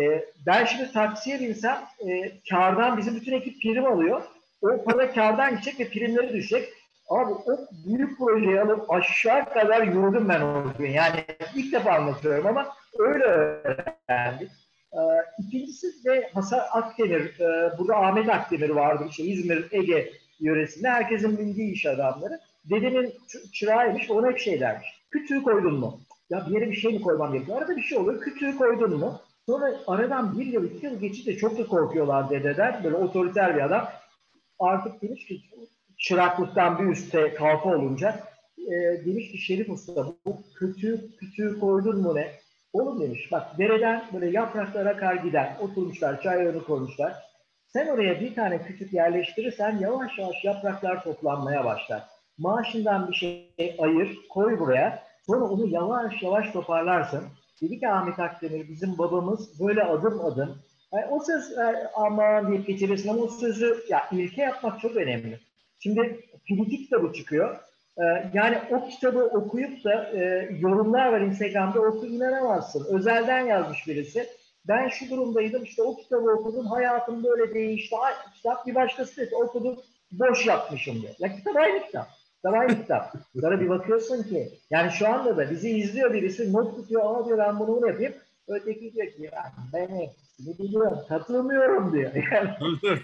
E, ben şimdi taksiye binsem e, kardan bizim bütün ekip prim alıyor. O para kardan gidecek ve primleri düşecek. Abi o büyük projeyi alıp aşağı kadar yürüdüm ben o gün. Yani ilk defa anlatıyorum ama öyle öğrendik. Ee, ikincisi de Hasan Akdemir, e, burada Ahmet Akdemir vardı, işte İzmir, Ege yöresinde herkesin bildiği iş adamları. Dedemin çırağıymış, ona hep şey dermiş. Kütüğü koydun mu? Ya bir yere bir şey mi koymam gerekiyor? Arada bir şey oluyor, kütüğü koydun mu? Sonra aradan bir yıl, iki yıl geçince çok da korkuyorlar dededen. Böyle otoriter bir adam. artık demiş ki çıraklıktan bir üstte kalfa olunca e, demiş ki Şerif Usta bu kütüğü, kütüğü koydun mu ne? Oğlum demiş bak dereden böyle yapraklar akar gider. Oturmuşlar çaylarını koymuşlar. Sen oraya bir tane küçük yerleştirirsen yavaş yavaş yapraklar toplanmaya başlar. Maaşından bir şey ayır, koy buraya. Sonra onu yavaş yavaş toparlarsın. Dedi ki Ahmet Akdemir bizim babamız böyle adım adım. Yani o söz e, aman deyip geçirirsin ama o sözü ya ilke yapmak çok önemli. Şimdi Filiki kitabı çıkıyor. Ee, yani o kitabı okuyup da e, yorumlar var Instagram'da oku inanamazsın. Özelden yazmış birisi. Ben şu durumdaydım işte o kitabı okudum hayatım böyle değişti. Ay, kitap bir başkası dedi okudum boş yapmışım diyor. Ya kitap aynı kitap. Kitap aynı kitap. Sonra bir bakıyorsun ki yani şu anda da bizi izliyor birisi not tutuyor aa diyor ben bunu yapayım. Öteki diyor ki ya ben hepsini biliyorum katılmıyorum diyor. *laughs* Yani,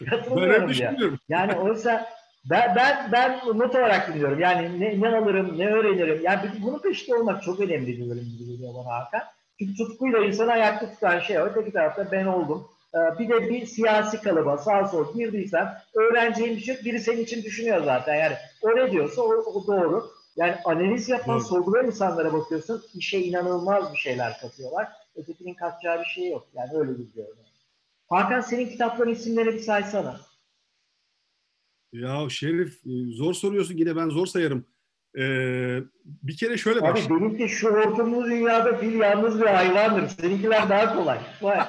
katılmıyorum diyor. Yani oysa ben, ben, ben not olarak dinliyorum. Yani ne, ne alırım, ne öğrenirim. Yani bunun peşinde olmak çok önemli diyorum gibi geliyor bana Hakan. Çünkü tutkuyla insanı ayakta tutan şey o. Öteki tarafta ben oldum. Ee, bir de bir siyasi kalıba sağ sol girdiysen öğreneceğin bir şey biri senin için düşünüyor zaten. Yani o ne diyorsa o, o doğru. Yani analiz yapan, evet. sorgulayan insanlara bakıyorsun işe inanılmaz bir şeyler katıyorlar. Ötekinin katacağı bir şey yok. Yani öyle gidiyor. Hakan senin kitapların isimlerini bir saysana. Ya Şerif e, zor soruyorsun yine ben zor sayarım. Ee, bir kere şöyle Abi başlayayım. benimki şu ortamlı dünyada fil yalnız bir hayvandır. Seninkiler daha kolay. *laughs*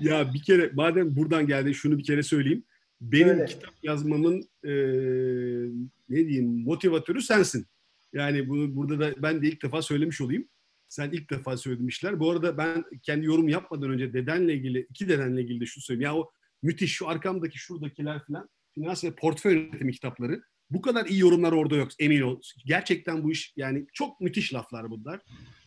ya bir kere madem buradan geldi şunu bir kere söyleyeyim. Benim Öyle. kitap yazmamın e, ne diyeyim motivatörü sensin. Yani bunu burada da ben de ilk defa söylemiş olayım. Sen ilk defa söylemişler. Bu arada ben kendi yorum yapmadan önce dedenle ilgili, iki dedenle ilgili de şunu söyleyeyim. Ya o müthiş şu arkamdaki şuradakiler falan finans ve portföy yönetimi kitapları. Bu kadar iyi yorumlar orada yok emin ol. Gerçekten bu iş yani çok müthiş laflar bunlar.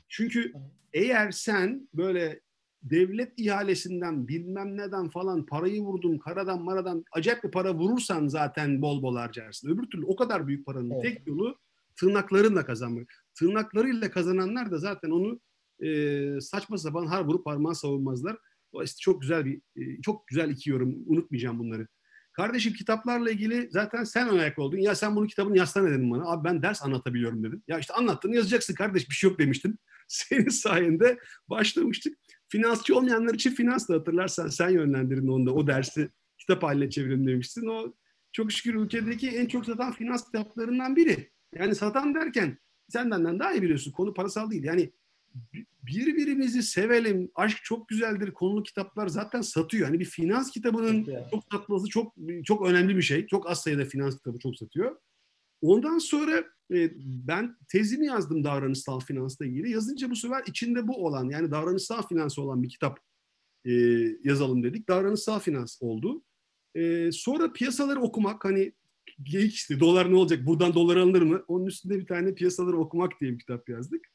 Çünkü eğer sen böyle devlet ihalesinden bilmem neden falan parayı vurdum karadan maradan acayip bir para vurursan zaten bol bol harcarsın. Öbür türlü o kadar büyük paranın evet. tek yolu tırnaklarınla kazanmak. Tırnaklarıyla kazananlar da zaten onu e, saçma sapan har vurup parmağı savunmazlar. Dolayısıyla çok güzel bir e, çok güzel iki yorum. Unutmayacağım bunları. Kardeşim kitaplarla ilgili zaten sen ayak oldun. Ya sen bunu kitabını yazsana dedim bana. Abi ben ders anlatabiliyorum dedim. Ya işte anlattığını yazacaksın kardeş bir şey yok demiştin. *laughs* Senin sayende başlamıştık. Finansçı olmayanlar için finans da hatırlarsan sen yönlendirdin onda. O dersi kitap haline çevirin demiştin. O çok şükür ülkedeki en çok satan finans kitaplarından biri. Yani satan derken sen benden daha iyi biliyorsun. Konu parasal değil. Yani birbirimizi sevelim. Aşk çok güzeldir. Konulu kitaplar zaten satıyor. Hani bir finans kitabının evet. çok satması çok çok önemli bir şey. Çok az sayıda finans kitabı çok satıyor. Ondan sonra e, ben tezimi yazdım davranışsal finansla ilgili. Yazınca bu sefer içinde bu olan yani davranışsal finans olan bir kitap e, yazalım dedik. Davranışsal finans oldu. E, sonra piyasaları okumak hani geyik işte dolar ne olacak buradan dolar alınır mı? Onun üstünde bir tane piyasaları okumak diye bir kitap yazdık.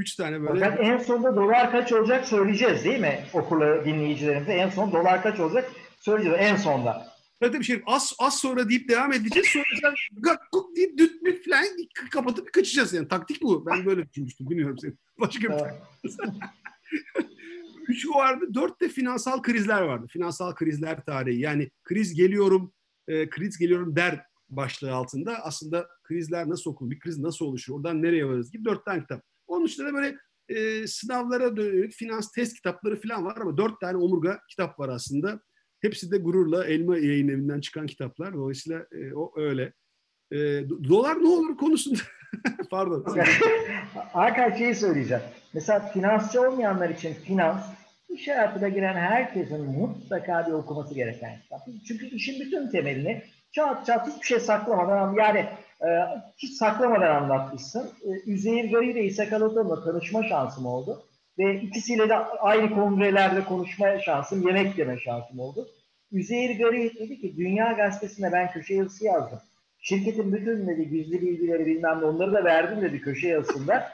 Üç tane böyle. Fakat en sonunda dolar kaç olacak söyleyeceğiz değil mi okurla dinleyicilerimize? En son dolar kaç olacak söyleyeceğiz en sonda. Tabii bir şey az, az sonra deyip devam edeceğiz. Sonra gak guk deyip düt düt falan kapatıp kaçacağız yani. Taktik bu. Ben böyle düşünmüştüm. Bilmiyorum seni. Başka bir *laughs* Üç vardı. Dört de finansal krizler vardı. Finansal krizler tarihi. Yani kriz geliyorum, e, kriz geliyorum der başlığı altında. Aslında krizler nasıl okunur, bir kriz nasıl oluşur, oradan nereye varız gibi dört tane kitap. Onun dışında da böyle e, sınavlara dönük finans test kitapları falan var ama dört tane omurga kitap var aslında. Hepsi de gururla Elma yayın evinden çıkan kitaplar. Dolayısıyla e, o öyle. E, dolar ne olur konusunda *laughs* pardon. *laughs* Hakan şeyi söyleyeceğim. Mesela finansçı olmayanlar için finans iş hayatına giren herkesin mutlaka bir okuması gereken kitap. Çünkü işin bütün temelini çat çat hiçbir şey saklamadan yani e, hiç saklamadan anlatmışsın. E, Üzeyir Gari ile İsa Kalatan'la tanışma şansım oldu. Ve ikisiyle de aynı kongrelerde konuşma şansım, yemek yeme şansım oldu. Üzeyir Gari dedi ki Dünya Gazetesi'ne ben köşe yazısı yazdım. Şirketin bütün dedi gizli bilgileri bilmem ne onları da verdim dedi köşe yazısında.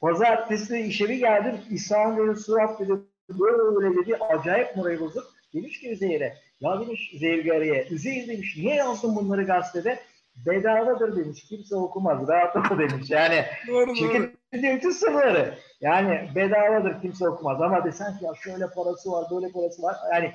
Pazartesi işe geldim. İsa'nın böyle surat dedi böyle dedi acayip morayı bozuk. Demiş ki Üzeyir'e ya demiş Üzeyir Gari'ye Üzeyir demiş niye yazdın bunları gazetede? Bedavadır demiş. Kimse okumaz. Rahat ol demiş. Yani doğru, şirketin bütün sınırları. Yani bedavadır kimse okumaz. Ama desen ki ya şöyle parası var, böyle parası var. Yani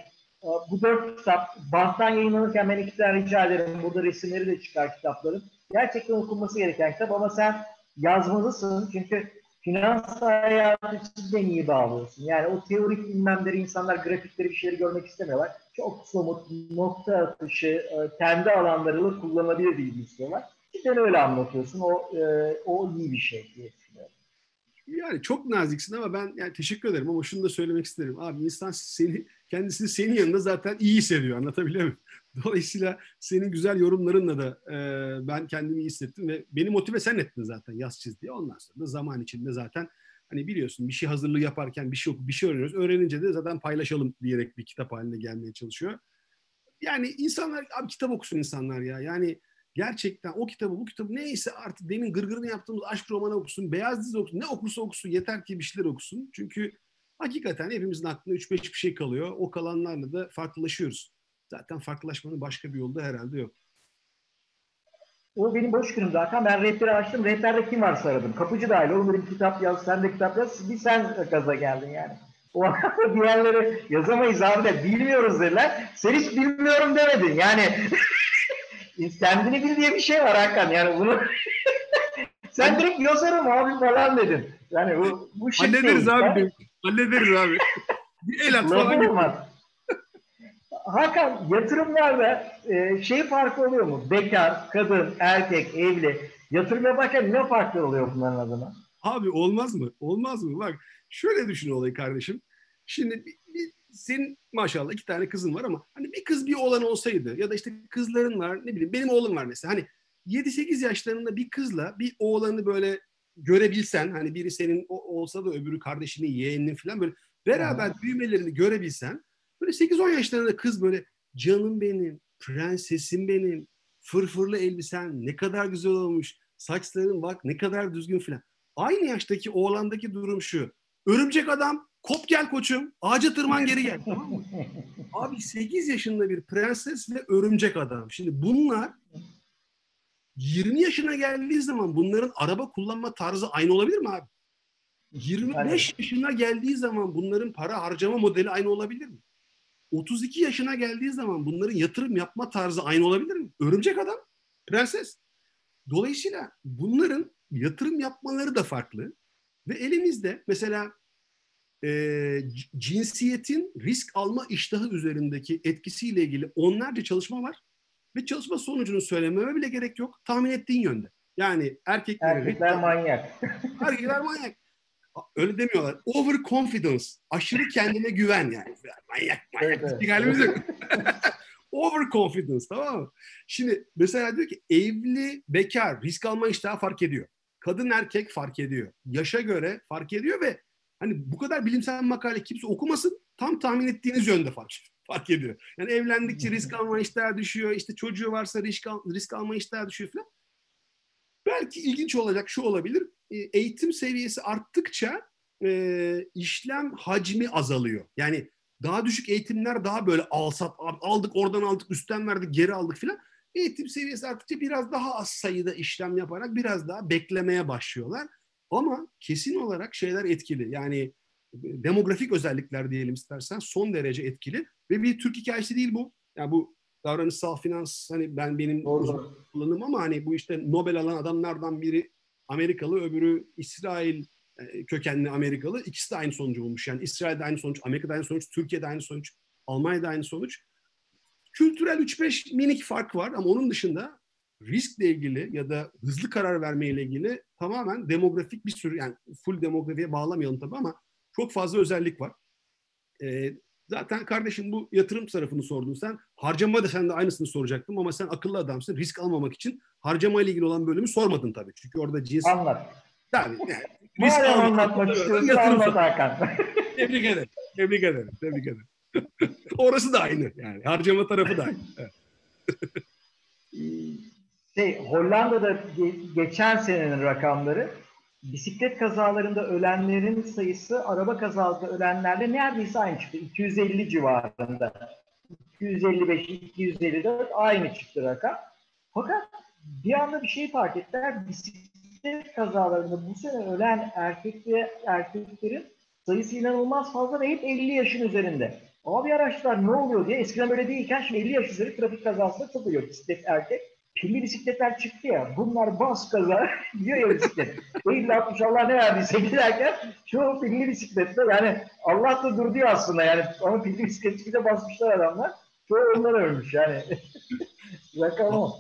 bu dört kitap banttan yayınlanırken ben iki tane rica ederim. Burada resimleri de çıkar kitapların. Gerçekten okunması gereken kitap ama sen yazmalısın. Çünkü finans hayatı de iyi bağlıyorsun. Yani o teorik bilmemleri insanlar grafikleri bir şeyleri görmek istemiyorlar. Çok somut nokta atışı e, kendi alanlarıyla kullanılabilir bilgi istiyorlar. Cidden öyle anlatıyorsun. O, e, o iyi bir şey diye. Yani çok naziksin ama ben yani teşekkür ederim ama şunu da söylemek isterim. Abi insan seni kendisini senin yanında zaten iyi hissediyor. Anlatabiliyor muyum? *laughs* Dolayısıyla senin güzel yorumlarınla da e, ben kendimi iyi hissettim ve beni motive sen ettin zaten yaz çiz diye. Ondan sonra da zaman içinde zaten hani biliyorsun bir şey hazırlığı yaparken bir şey bir şey öğreniyoruz. Öğrenince de zaten paylaşalım diyerek bir kitap haline gelmeye çalışıyor. Yani insanlar abi kitap okusun insanlar ya. Yani gerçekten o kitabı bu kitabı neyse artık demin gırgırını yaptığımız aşk romanı okusun, beyaz dizi okusun, ne okursa okusun yeter ki bir şeyler okusun. Çünkü hakikaten hepimizin aklında 3-5 bir şey kalıyor. O kalanlarla da farklılaşıyoruz. Zaten farklılaşmanın başka bir yolu da herhalde yok. O benim boş günüm zaten. Ben rehberi açtım. Rehberde kim varsa aradım. Kapıcı dahil. Oğlum dedim kitap yaz, sen de kitap yaz. Bir sen gaza geldin yani. O *laughs* diğerleri yazamayız abi de bilmiyoruz dediler. Sen hiç bilmiyorum demedin. Yani *laughs* kendini bil diye bir şey var Hakan. Yani bunu *laughs* sen direkt yazarım abi falan dedin. Yani bu, bu şey Hallederiz abi. Hallederiz abi. Bir el at falan. Hakan yatırımlarda e, şey farkı oluyor mu? Bekar, kadın, erkek, evli. Yatırım yaparken ne farklı oluyor bunların adına? Abi olmaz mı? Olmaz mı? Bak şöyle düşün olayı kardeşim. Şimdi bir, bir, senin maşallah iki tane kızın var ama hani bir kız bir oğlan olsaydı ya da işte kızların var ne bileyim benim oğlum var mesela hani 7-8 yaşlarında bir kızla bir oğlanı böyle görebilsen hani biri senin olsa da öbürü kardeşinin yeğeninin falan böyle beraber büyümelerini görebilsen Böyle 8-10 yaşlarında kız böyle canım benim, prensesim benim, fırfırlı elbisen ne kadar güzel olmuş, saçların bak ne kadar düzgün filan. Aynı yaştaki oğlandaki durum şu. Örümcek adam kop gel koçum ağaca tırman geri gel tamam mı? *laughs* Abi 8 yaşında bir prenses ve örümcek adam. Şimdi bunlar 20 yaşına geldiği zaman bunların araba kullanma tarzı aynı olabilir mi abi? 25 yaşına geldiği zaman bunların para harcama modeli aynı olabilir mi? 32 yaşına geldiği zaman bunların yatırım yapma tarzı aynı olabilir mi? Örümcek adam, prenses. Dolayısıyla bunların yatırım yapmaları da farklı. Ve elimizde mesela e, cinsiyetin risk alma iştahı üzerindeki etkisiyle ilgili onlarca çalışma var. Ve çalışma sonucunu söylememe bile gerek yok. Tahmin ettiğin yönde. Yani erkekler... Erkekler manyak. Erkekler manyak öyle demiyorlar. Overconfidence. Aşırı kendine güven yani. Manyak manyak. Evet, halimiz yok. *laughs* Overconfidence tamam mı? Şimdi mesela diyor ki evli, bekar, risk alma iştahı fark ediyor. Kadın erkek fark ediyor. Yaşa göre fark ediyor ve hani bu kadar bilimsel makale kimse okumasın tam tahmin ettiğiniz yönde fark, fark ediyor. Yani evlendikçe risk alma iştahı düşüyor. İşte çocuğu varsa risk, al, risk alma iştahı düşüyor falan. Belki ilginç olacak şu olabilir. E, eğitim seviyesi arttıkça e, işlem hacmi azalıyor. Yani daha düşük eğitimler daha böyle alsat aldık oradan aldık üstten verdik geri aldık filan. Eğitim seviyesi arttıkça biraz daha az sayıda işlem yaparak biraz daha beklemeye başlıyorlar. Ama kesin olarak şeyler etkili. Yani e, demografik özellikler diyelim istersen son derece etkili ve bir Türk hikayesi değil bu. Yani bu davranışsal finans hani ben benim kullanım ama hani bu işte Nobel alan adamlardan biri Amerikalı öbürü İsrail e, kökenli Amerikalı. İkisi de aynı sonucu bulmuş. Yani İsrail'de aynı sonuç, Amerika'da aynı sonuç, Türkiye'de aynı sonuç, Almanya'da aynı sonuç. Kültürel 3-5 minik fark var ama onun dışında riskle ilgili ya da hızlı karar vermeyle ilgili tamamen demografik bir sürü yani full demografiye bağlamayalım tabii ama çok fazla özellik var. Ee, Zaten kardeşim bu yatırım tarafını sordun sen. Harcama da sen de aynısını soracaktım ama sen akıllı adamsın. Risk almamak için harcama ile ilgili olan bölümü sormadın tabii. Çünkü orada cins... *laughs* Anlat. Tabii yani. risk Madem anlatmak istiyorsun anlat Hakan. *laughs* Tebrik ederim. Tebrik ederim. Tebrik ederim. *laughs* Orası da aynı yani. Harcama tarafı da aynı. Evet. şey, Hollanda'da geçen senenin rakamları bisiklet kazalarında ölenlerin sayısı araba kazalarında ölenlerle neredeyse aynı çıktı. 250 civarında. 255, 254 aynı çıktı rakam. Fakat bir anda bir şey fark ettiler. Bisiklet kazalarında bu sene ölen erkek ve erkeklerin sayısı inanılmaz fazla ve hep 50 yaşın üzerinde. Abi araçlar ne oluyor diye eskiden böyle değilken şimdi 50 yaş üzeri trafik kazasında çok oluyor bisiklet erkek. Pilli bisikletler çıktı ya bunlar bas kaza *laughs* gidiyor ya bisiklet. 50 60 Allah ne verdiyse giderken çoğu pilli bisikletle yani Allah da dur diyor aslında yani ama pilli bisiklet çıkınca basmışlar adamlar. Çoğu onlar ölmüş yani. *laughs* Rakam o.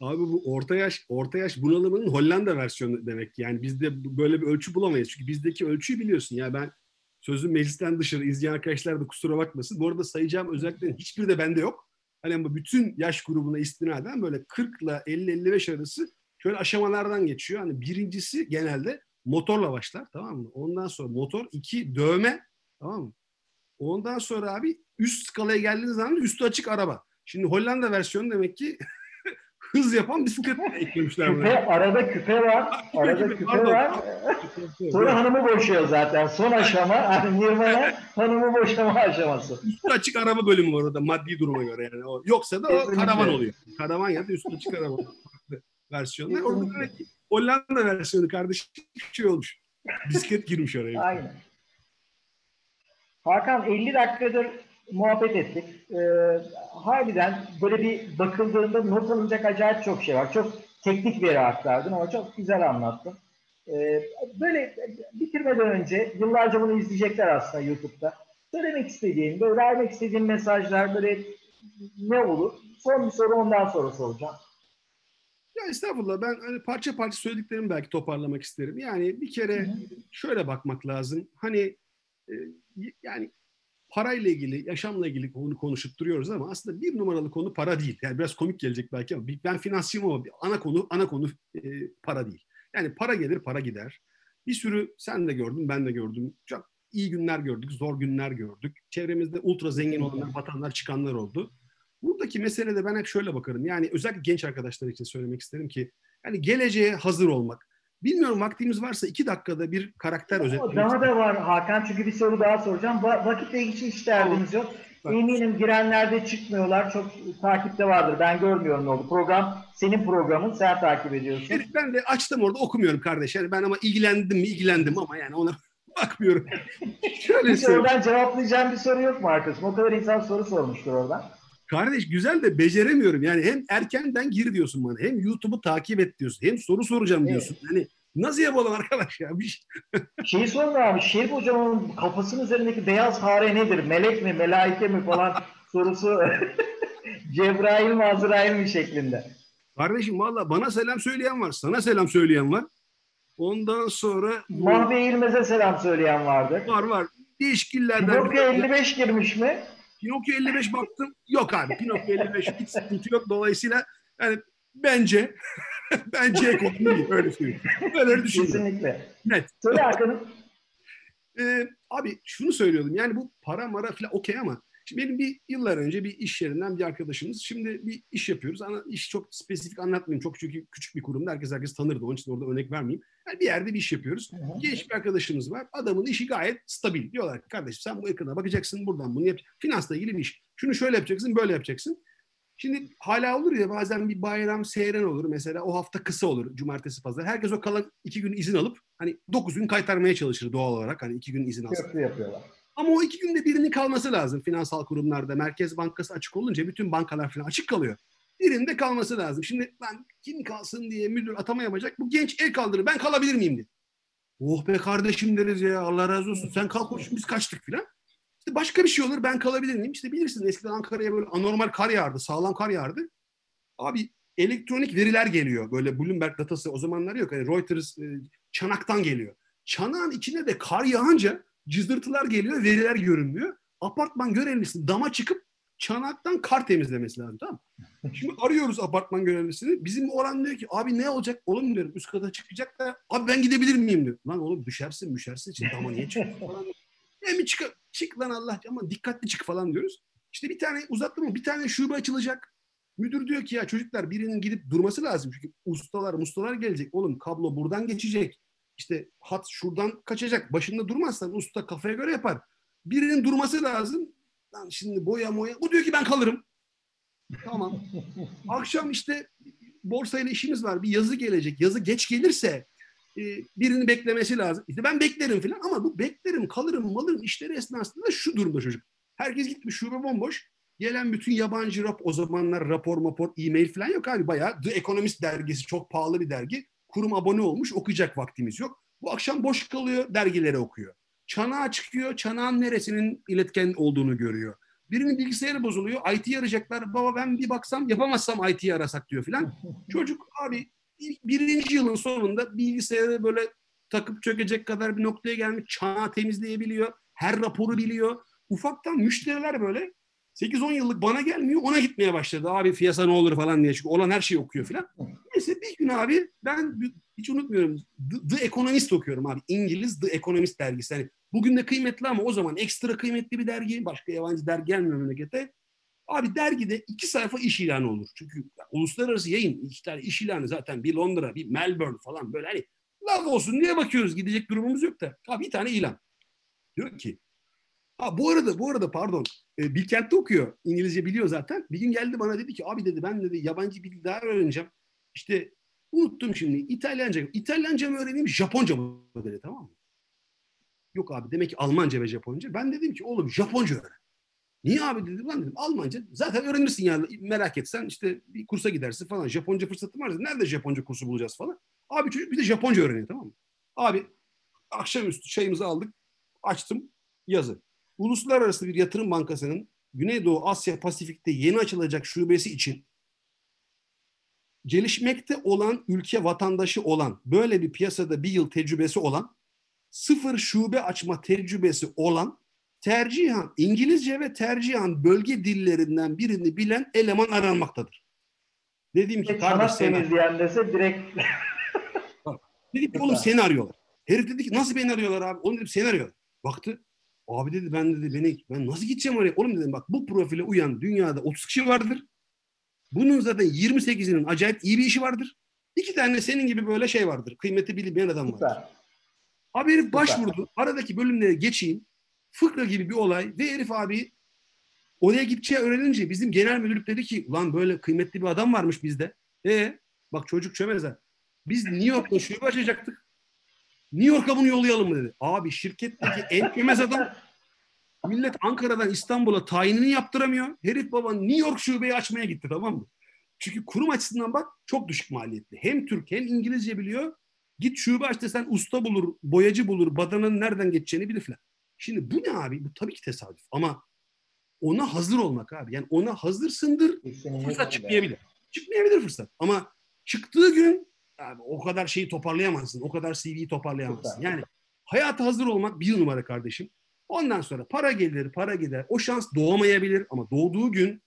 Abi bu orta yaş orta yaş bunalımının Hollanda versiyonu demek. Yani bizde böyle bir ölçü bulamayız. Çünkü bizdeki ölçüyü biliyorsun. Ya ben sözüm meclisten dışarı izleyen arkadaşlar da kusura bakmasın. Bu arada sayacağım özelliklerin hiçbiri de bende yok. Hani ama bütün yaş grubuna istinaden böyle 40 ile 50-55 arası şöyle aşamalardan geçiyor. Hani birincisi genelde motorla başlar tamam mı? Ondan sonra motor, iki dövme tamam mı? Ondan sonra abi üst skalaya geldiğiniz zaman üstü açık araba. Şimdi Hollanda versiyonu demek ki *laughs* hız yapan bisiklet eklemişler *laughs* küpe. Arada küpe var. arada küpe, küpe var. Sonra hanımı boşuyor zaten. Son aşama *laughs* hani Nirvana hanımı boşama aşaması. Üstü açık araba bölümü var orada maddi duruma göre yani. O, yoksa da o karavan oluyor. Karavan ya da üstü açık araba versiyonlar. Orada demek ki Hollanda versiyonu kardeşim şey olmuş. Bisiklet girmiş oraya. Aynen. Hakan 50 dakikadır muhabbet ettik. Ee, harbiden böyle bir bakıldığında not alınacak acayip çok şey var. Çok teknik veri aktardın ama çok güzel anlattın. Ee, böyle bitirmeden önce yıllarca bunu izleyecekler aslında YouTube'da. Söylemek istediğin, böyle vermek istediğin mesajlar böyle ne olur? Son bir soru ondan sonra soracağım. Ya estağfurullah ben hani parça parça söylediklerimi belki toparlamak isterim. Yani bir kere şöyle bakmak lazım. Hani e, yani parayla ilgili, yaşamla ilgili konu konuşup duruyoruz ama aslında bir numaralı konu para değil. Yani biraz komik gelecek belki ama ben finansçıyım ama ana konu ana konu e, para değil. Yani para gelir, para gider. Bir sürü sen de gördün, ben de gördüm. Çok iyi günler gördük, zor günler gördük. Çevremizde ultra zengin olanlar, batanlar, çıkanlar oldu. Buradaki mesele de ben hep şöyle bakarım. Yani özellikle genç arkadaşlar için söylemek isterim ki yani geleceğe hazır olmak. Bilmiyorum vaktimiz varsa iki dakikada bir karakter özetlemek Daha da var Hakan çünkü bir soru daha soracağım. Va- vakitle hiç hiç derdimiz yok. Bak. Eminim girenlerde çıkmıyorlar. Çok takipte vardır. Ben görmüyorum ne oldu. Program senin programın. Sen takip ediyorsun. Evet, ben de açtım orada okumuyorum kardeş. Yani ben ama ilgilendim mi ilgilendim ama yani ona *laughs* bakmıyorum. *laughs* Şöyle Hiç oradan cevaplayacağım bir soru yok mu arkadaşım? O kadar insan soru sormuştur oradan. Kardeş güzel de beceremiyorum. Yani hem erkenden gir diyorsun bana. Hem YouTube'u takip et diyorsun. Hem soru soracağım diyorsun. Evet. Yani nasıl yapalım arkadaş ya? Bir şey... *laughs* Şeyi sorma abi. Şerif hocamın kafasının üzerindeki beyaz fare nedir? Melek mi? Melaike mi falan *laughs* sorusu *laughs* Cebrail mi Azrail mi şeklinde. Kardeşim valla bana selam söyleyen var. Sana selam söyleyen var. Ondan sonra... Mahve İlmez'e selam söyleyen vardı. Var var. Değişkillerden... Pinokyo 55 girmiş mi? Pinokyo 55 baktım. Yok abi Pinokyo 55 hiç sıkıntı yok. Dolayısıyla yani bence *laughs* bence ekonomi öyle söyleyeyim. Öyle düşünüyorum. Kesinlikle. Net. Söyle Hakan'ım. Ee, abi şunu söylüyordum. Yani bu para mara falan okey ama Şimdi benim bir yıllar önce bir iş yerinden bir arkadaşımız. Şimdi bir iş yapıyoruz. Ana, iş çok spesifik anlatmayayım. Çok çünkü küçük bir kurumda herkes herkes tanırdı. Onun için orada örnek vermeyeyim. Yani bir yerde bir iş yapıyoruz. Genç bir arkadaşımız var. Adamın işi gayet stabil. Diyorlar ki kardeşim sen bu ekrana bakacaksın. Buradan bunu yap. Finansla ilgili bir iş. Şunu şöyle yapacaksın, böyle yapacaksın. Şimdi hala olur ya bazen bir bayram seyren olur. Mesela o hafta kısa olur. Cumartesi, pazar. Herkes o kalan iki gün izin alıp hani dokuz gün kaytarmaya çalışır doğal olarak. Hani iki gün izin alsın. Köprü yapıyorlar. Ama o iki günde birinin kalması lazım finansal kurumlarda. Merkez Bankası açık olunca bütün bankalar falan açık kalıyor. Birinde kalması lazım. Şimdi ben kim kalsın diye müdür atama yapacak. Bu genç el kaldırır. Ben kalabilir miyim diye. Oh be kardeşim deriz ya Allah razı olsun. Sen kalk koşun biz kaçtık filan. İşte başka bir şey olur ben kalabilir miyim? İşte bilirsiniz eskiden Ankara'ya böyle anormal kar yağardı. Sağlam kar yağardı. Abi elektronik veriler geliyor. Böyle Bloomberg datası o zamanlar yok. Yani Reuters e, çanaktan geliyor. Çanağın içine de kar yağınca cızırtılar geliyor, veriler görünmüyor. Apartman görevlisi dama çıkıp çanaktan kar temizlemesi lazım tamam *laughs* Şimdi arıyoruz apartman görevlisini. Bizim oran diyor ki abi ne olacak? Oğlum diyorum üst kata çıkacak da abi ben gidebilir miyim diyor. Lan oğlum düşersin müşersin için dama niye çıkıyorsun *laughs* falan. mi çık, çık lan Allah ama dikkatli çık falan diyoruz. İşte bir tane uzattı mı bir tane şube açılacak. Müdür diyor ki ya çocuklar birinin gidip durması lazım. Çünkü ustalar mustalar gelecek. Oğlum kablo buradan geçecek işte hat şuradan kaçacak. Başında durmazsan usta kafaya göre yapar. Birinin durması lazım. Lan şimdi boya moya. O diyor ki ben kalırım. Tamam. *laughs* Akşam işte borsayla işimiz var. Bir yazı gelecek. Yazı geç gelirse e, birini beklemesi lazım. İşte ben beklerim falan ama bu beklerim, kalırım, malırım işleri esnasında şu durumda çocuk. Herkes gitmiş şube bomboş. Gelen bütün yabancı rap o zamanlar rapor mapor e-mail falan yok abi bayağı The Economist dergisi çok pahalı bir dergi. Kurum abone olmuş okuyacak vaktimiz yok. Bu akşam boş kalıyor dergileri okuyor. Çanağa çıkıyor çanağın neresinin iletken olduğunu görüyor. Birinin bilgisayarı bozuluyor. IT arayacaklar. Baba ben bir baksam yapamazsam IT'yi arasak diyor filan. *laughs* Çocuk abi birinci yılın sonunda bilgisayarı böyle takıp çökecek kadar bir noktaya gelmiş. Çanağı temizleyebiliyor. Her raporu biliyor. Ufaktan müşteriler böyle 8-10 yıllık bana gelmiyor ona gitmeye başladı. Abi fiyasa ne olur falan diye. Çünkü olan her şeyi okuyor filan. Neyse bir gün abi ben hiç unutmuyorum The, The Economist okuyorum abi. İngiliz The Economist dergisi. Yani bugün de kıymetli ama o zaman ekstra kıymetli bir dergi. Başka yabancı dergi gelmiyor memlekete. Abi dergide iki sayfa iş ilanı olur. Çünkü uluslararası yayın iki tane iş ilanı zaten bir Londra bir Melbourne falan böyle hani laf olsun diye bakıyoruz. Gidecek durumumuz yok da. Abi bir tane ilan. Diyor ki Ha bu arada bu arada pardon e, Bilkent'te okuyor. İngilizce biliyor zaten. Bir gün geldi bana dedi ki abi dedi ben dedi yabancı bir dil daha öğreneceğim. İşte unuttum şimdi İtalyanca. İtalyanca mı öğreneyim Japonca mı dedi tamam mı? Yok abi demek ki Almanca ve Japonca. Ben dedim ki oğlum Japonca öğren. Niye abi dedim lan dedim Almanca. Zaten öğrenirsin yani merak etsen işte bir kursa gidersin falan. Japonca fırsatım var. Nerede Japonca kursu bulacağız falan. Abi çocuk bir de Japonca öğreniyor tamam mı? Abi akşamüstü çayımızı aldık. Açtım yazı. Uluslararası bir yatırım bankasının Güneydoğu Asya Pasifik'te yeni açılacak şubesi için gelişmekte olan ülke vatandaşı olan, böyle bir piyasada bir yıl tecrübesi olan, sıfır şube açma tecrübesi olan, tercihan İngilizce ve tercihan bölge dillerinden birini bilen eleman aranmaktadır. Dedim ki kardeş seni izleyen dese direkt *laughs* Dedim ki oğlum seni arıyorlar. Herif dedi ki nasıl beni arıyorlar abi? Oğlum dedim seni arıyorlar. Baktı. Abi dedi ben dedi beni ben nasıl gideceğim oraya? Oğlum dedim bak bu profile uyan dünyada 30 kişi vardır. Bunun zaten 28'inin acayip iyi bir işi vardır. İki tane senin gibi böyle şey vardır. Kıymeti bilinmeyen adam vardır. Süper. Abi herif başvurdu. Aradaki bölümlere geçeyim. Fıkra gibi bir olay ve herif abi oraya gideceği öğrenince bizim genel müdürlük dedi ki ulan böyle kıymetli bir adam varmış bizde. E bak çocuk çömez ha. Biz New York'ta şube açacaktık. New York'a bunu yollayalım mı dedi. Abi şirketteki *laughs* en kemez adam millet Ankara'dan İstanbul'a tayinini yaptıramıyor. Herif baba New York şubeyi açmaya gitti tamam mı? Çünkü kurum açısından bak çok düşük maliyetli. Hem Türk hem İngilizce biliyor. Git şube aç desen usta bulur, boyacı bulur, badanın nereden geçeceğini bilir falan. Şimdi bu ne abi? Bu tabii ki tesadüf ama ona hazır olmak abi. Yani ona hazırsındır. Fırsat çıkmayabilir. Çıkmayabilir fırsat. Ama çıktığı gün abi o kadar şeyi toparlayamazsın. O kadar CV'yi toparlayamazsın. Yani hayata hazır olmak bir numara kardeşim. Ondan sonra para gelir, para gider. O şans doğamayabilir ama doğduğu gün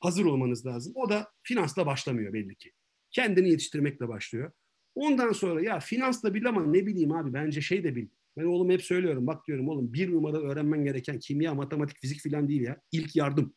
hazır olmanız lazım. O da finansla başlamıyor belli ki. Kendini yetiştirmekle başlıyor. Ondan sonra ya finansla bil ama ne bileyim abi bence şey de bil. Ben oğlum hep söylüyorum bak diyorum oğlum bir numara öğrenmen gereken kimya, matematik, fizik filan değil ya. İlk yardım.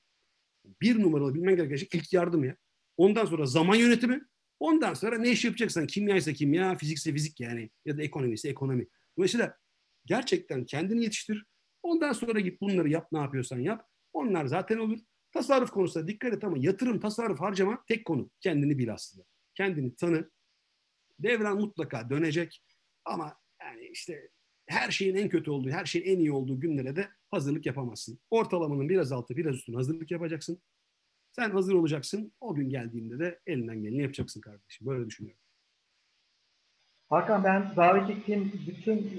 Bir numaralı bilmen gereken şey ilk yardım ya. Ondan sonra zaman yönetimi. Ondan sonra ne iş yapacaksan kimya ise kimya, fizikse fizik yani ya da ekonomi ise ekonomi. Dolayısıyla gerçekten kendini yetiştir. Ondan sonra git bunları yap ne yapıyorsan yap. Onlar zaten olur. Tasarruf konusunda dikkat et ama yatırım, tasarruf, harcama tek konu. Kendini bil aslında. Kendini tanı. Devran mutlaka dönecek. Ama yani işte her şeyin en kötü olduğu, her şeyin en iyi olduğu günlere de hazırlık yapamazsın. Ortalamanın biraz altı, biraz üstüne hazırlık yapacaksın. Sen hazır olacaksın. O gün geldiğinde de elinden geleni yapacaksın kardeşim. Böyle düşünüyorum. Hakan ben davet ettiğim bütün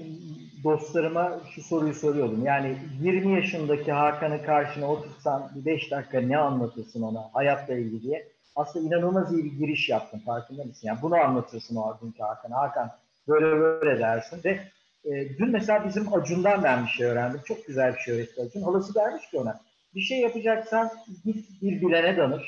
dostlarıma şu soruyu soruyordum. Yani 20 yaşındaki Hakan'ı karşına otursan bir 5 dakika ne anlatırsın ona hayatla ilgili diye. Aslında inanılmaz iyi bir giriş yaptın farkında mısın? Yani bunu anlatırsın o günkü Hakan'a. Hakan böyle böyle dersin ve e, dün mesela bizim Acun'dan ben bir şey öğrendim. Çok güzel bir şey öğretti Acun. Halası dermiş ki ona bir şey yapacaksan git bir bilene danış.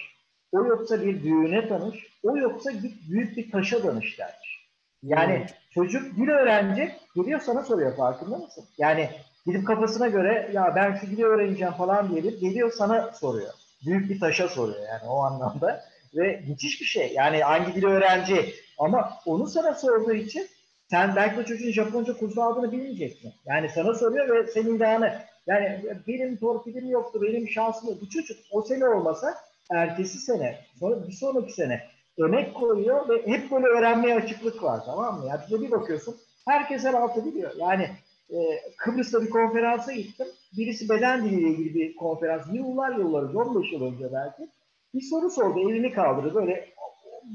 O yoksa bir düğüne danış. O yoksa git büyük bir taşa danış dermiş. Yani hmm. çocuk dil öğrenecek, geliyor sana soruyor farkında mısın? Yani gidip kafasına göre ya ben şu dili öğreneceğim falan diyelim geliyor sana soruyor. Büyük bir taşa soruyor yani o anlamda. Ve müthiş bir şey. Yani hangi dili öğrenci ama onu sana sorduğu için sen belki de çocuğun Japonca kursu aldığını bilmeyeceksin. Yani sana soruyor ve senin dağını yani benim torpilim yoktu, benim şansım yok. Bu çocuk o sene olmasa ertesi sene, sonra bir sonraki sene emek koyuyor ve hep böyle öğrenmeye açıklık var tamam mı? Ya bize bir bakıyorsun herkes her altı biliyor. Yani e, Kıbrıs'ta bir konferansa gittim. Birisi beden diliyle ilgili bir konferans. Yıllar yıllar, 15 yıl önce belki. Bir soru sordu, elini kaldırdı. Böyle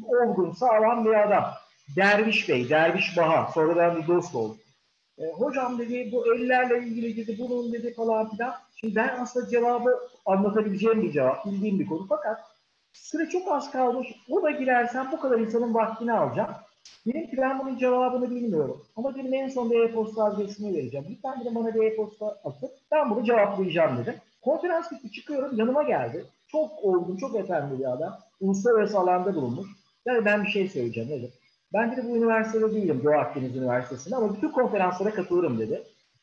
olgun, sağlam bir adam. Derviş Bey, Derviş Baha. Sonradan bir dost oldu. E, hocam dedi bu ellerle ilgili dedi bunun dedi falan filan. Şimdi ben aslında cevabı anlatabileceğim bir cevap, bildiğim bir konu fakat süre çok az kalmış. Ona girersem bu kadar insanın vaktini alacağım. Benim ben bunun cevabını bilmiyorum. Ama dedim en son bir e-posta adresini vereceğim. Lütfen dedim bana bir e-posta atıp ben bunu cevaplayacağım dedim. Konferans bitti çıkıyorum yanıma geldi. Çok olgun, çok efendi bir adam. Uluslararası alanda bulunmuş. Yani ben bir şey söyleyeceğim dedim. Ben dedi bu üniversitede değilim Doğu Akdeniz Üniversitesi'nde ama bütün konferanslara katılırım dedi.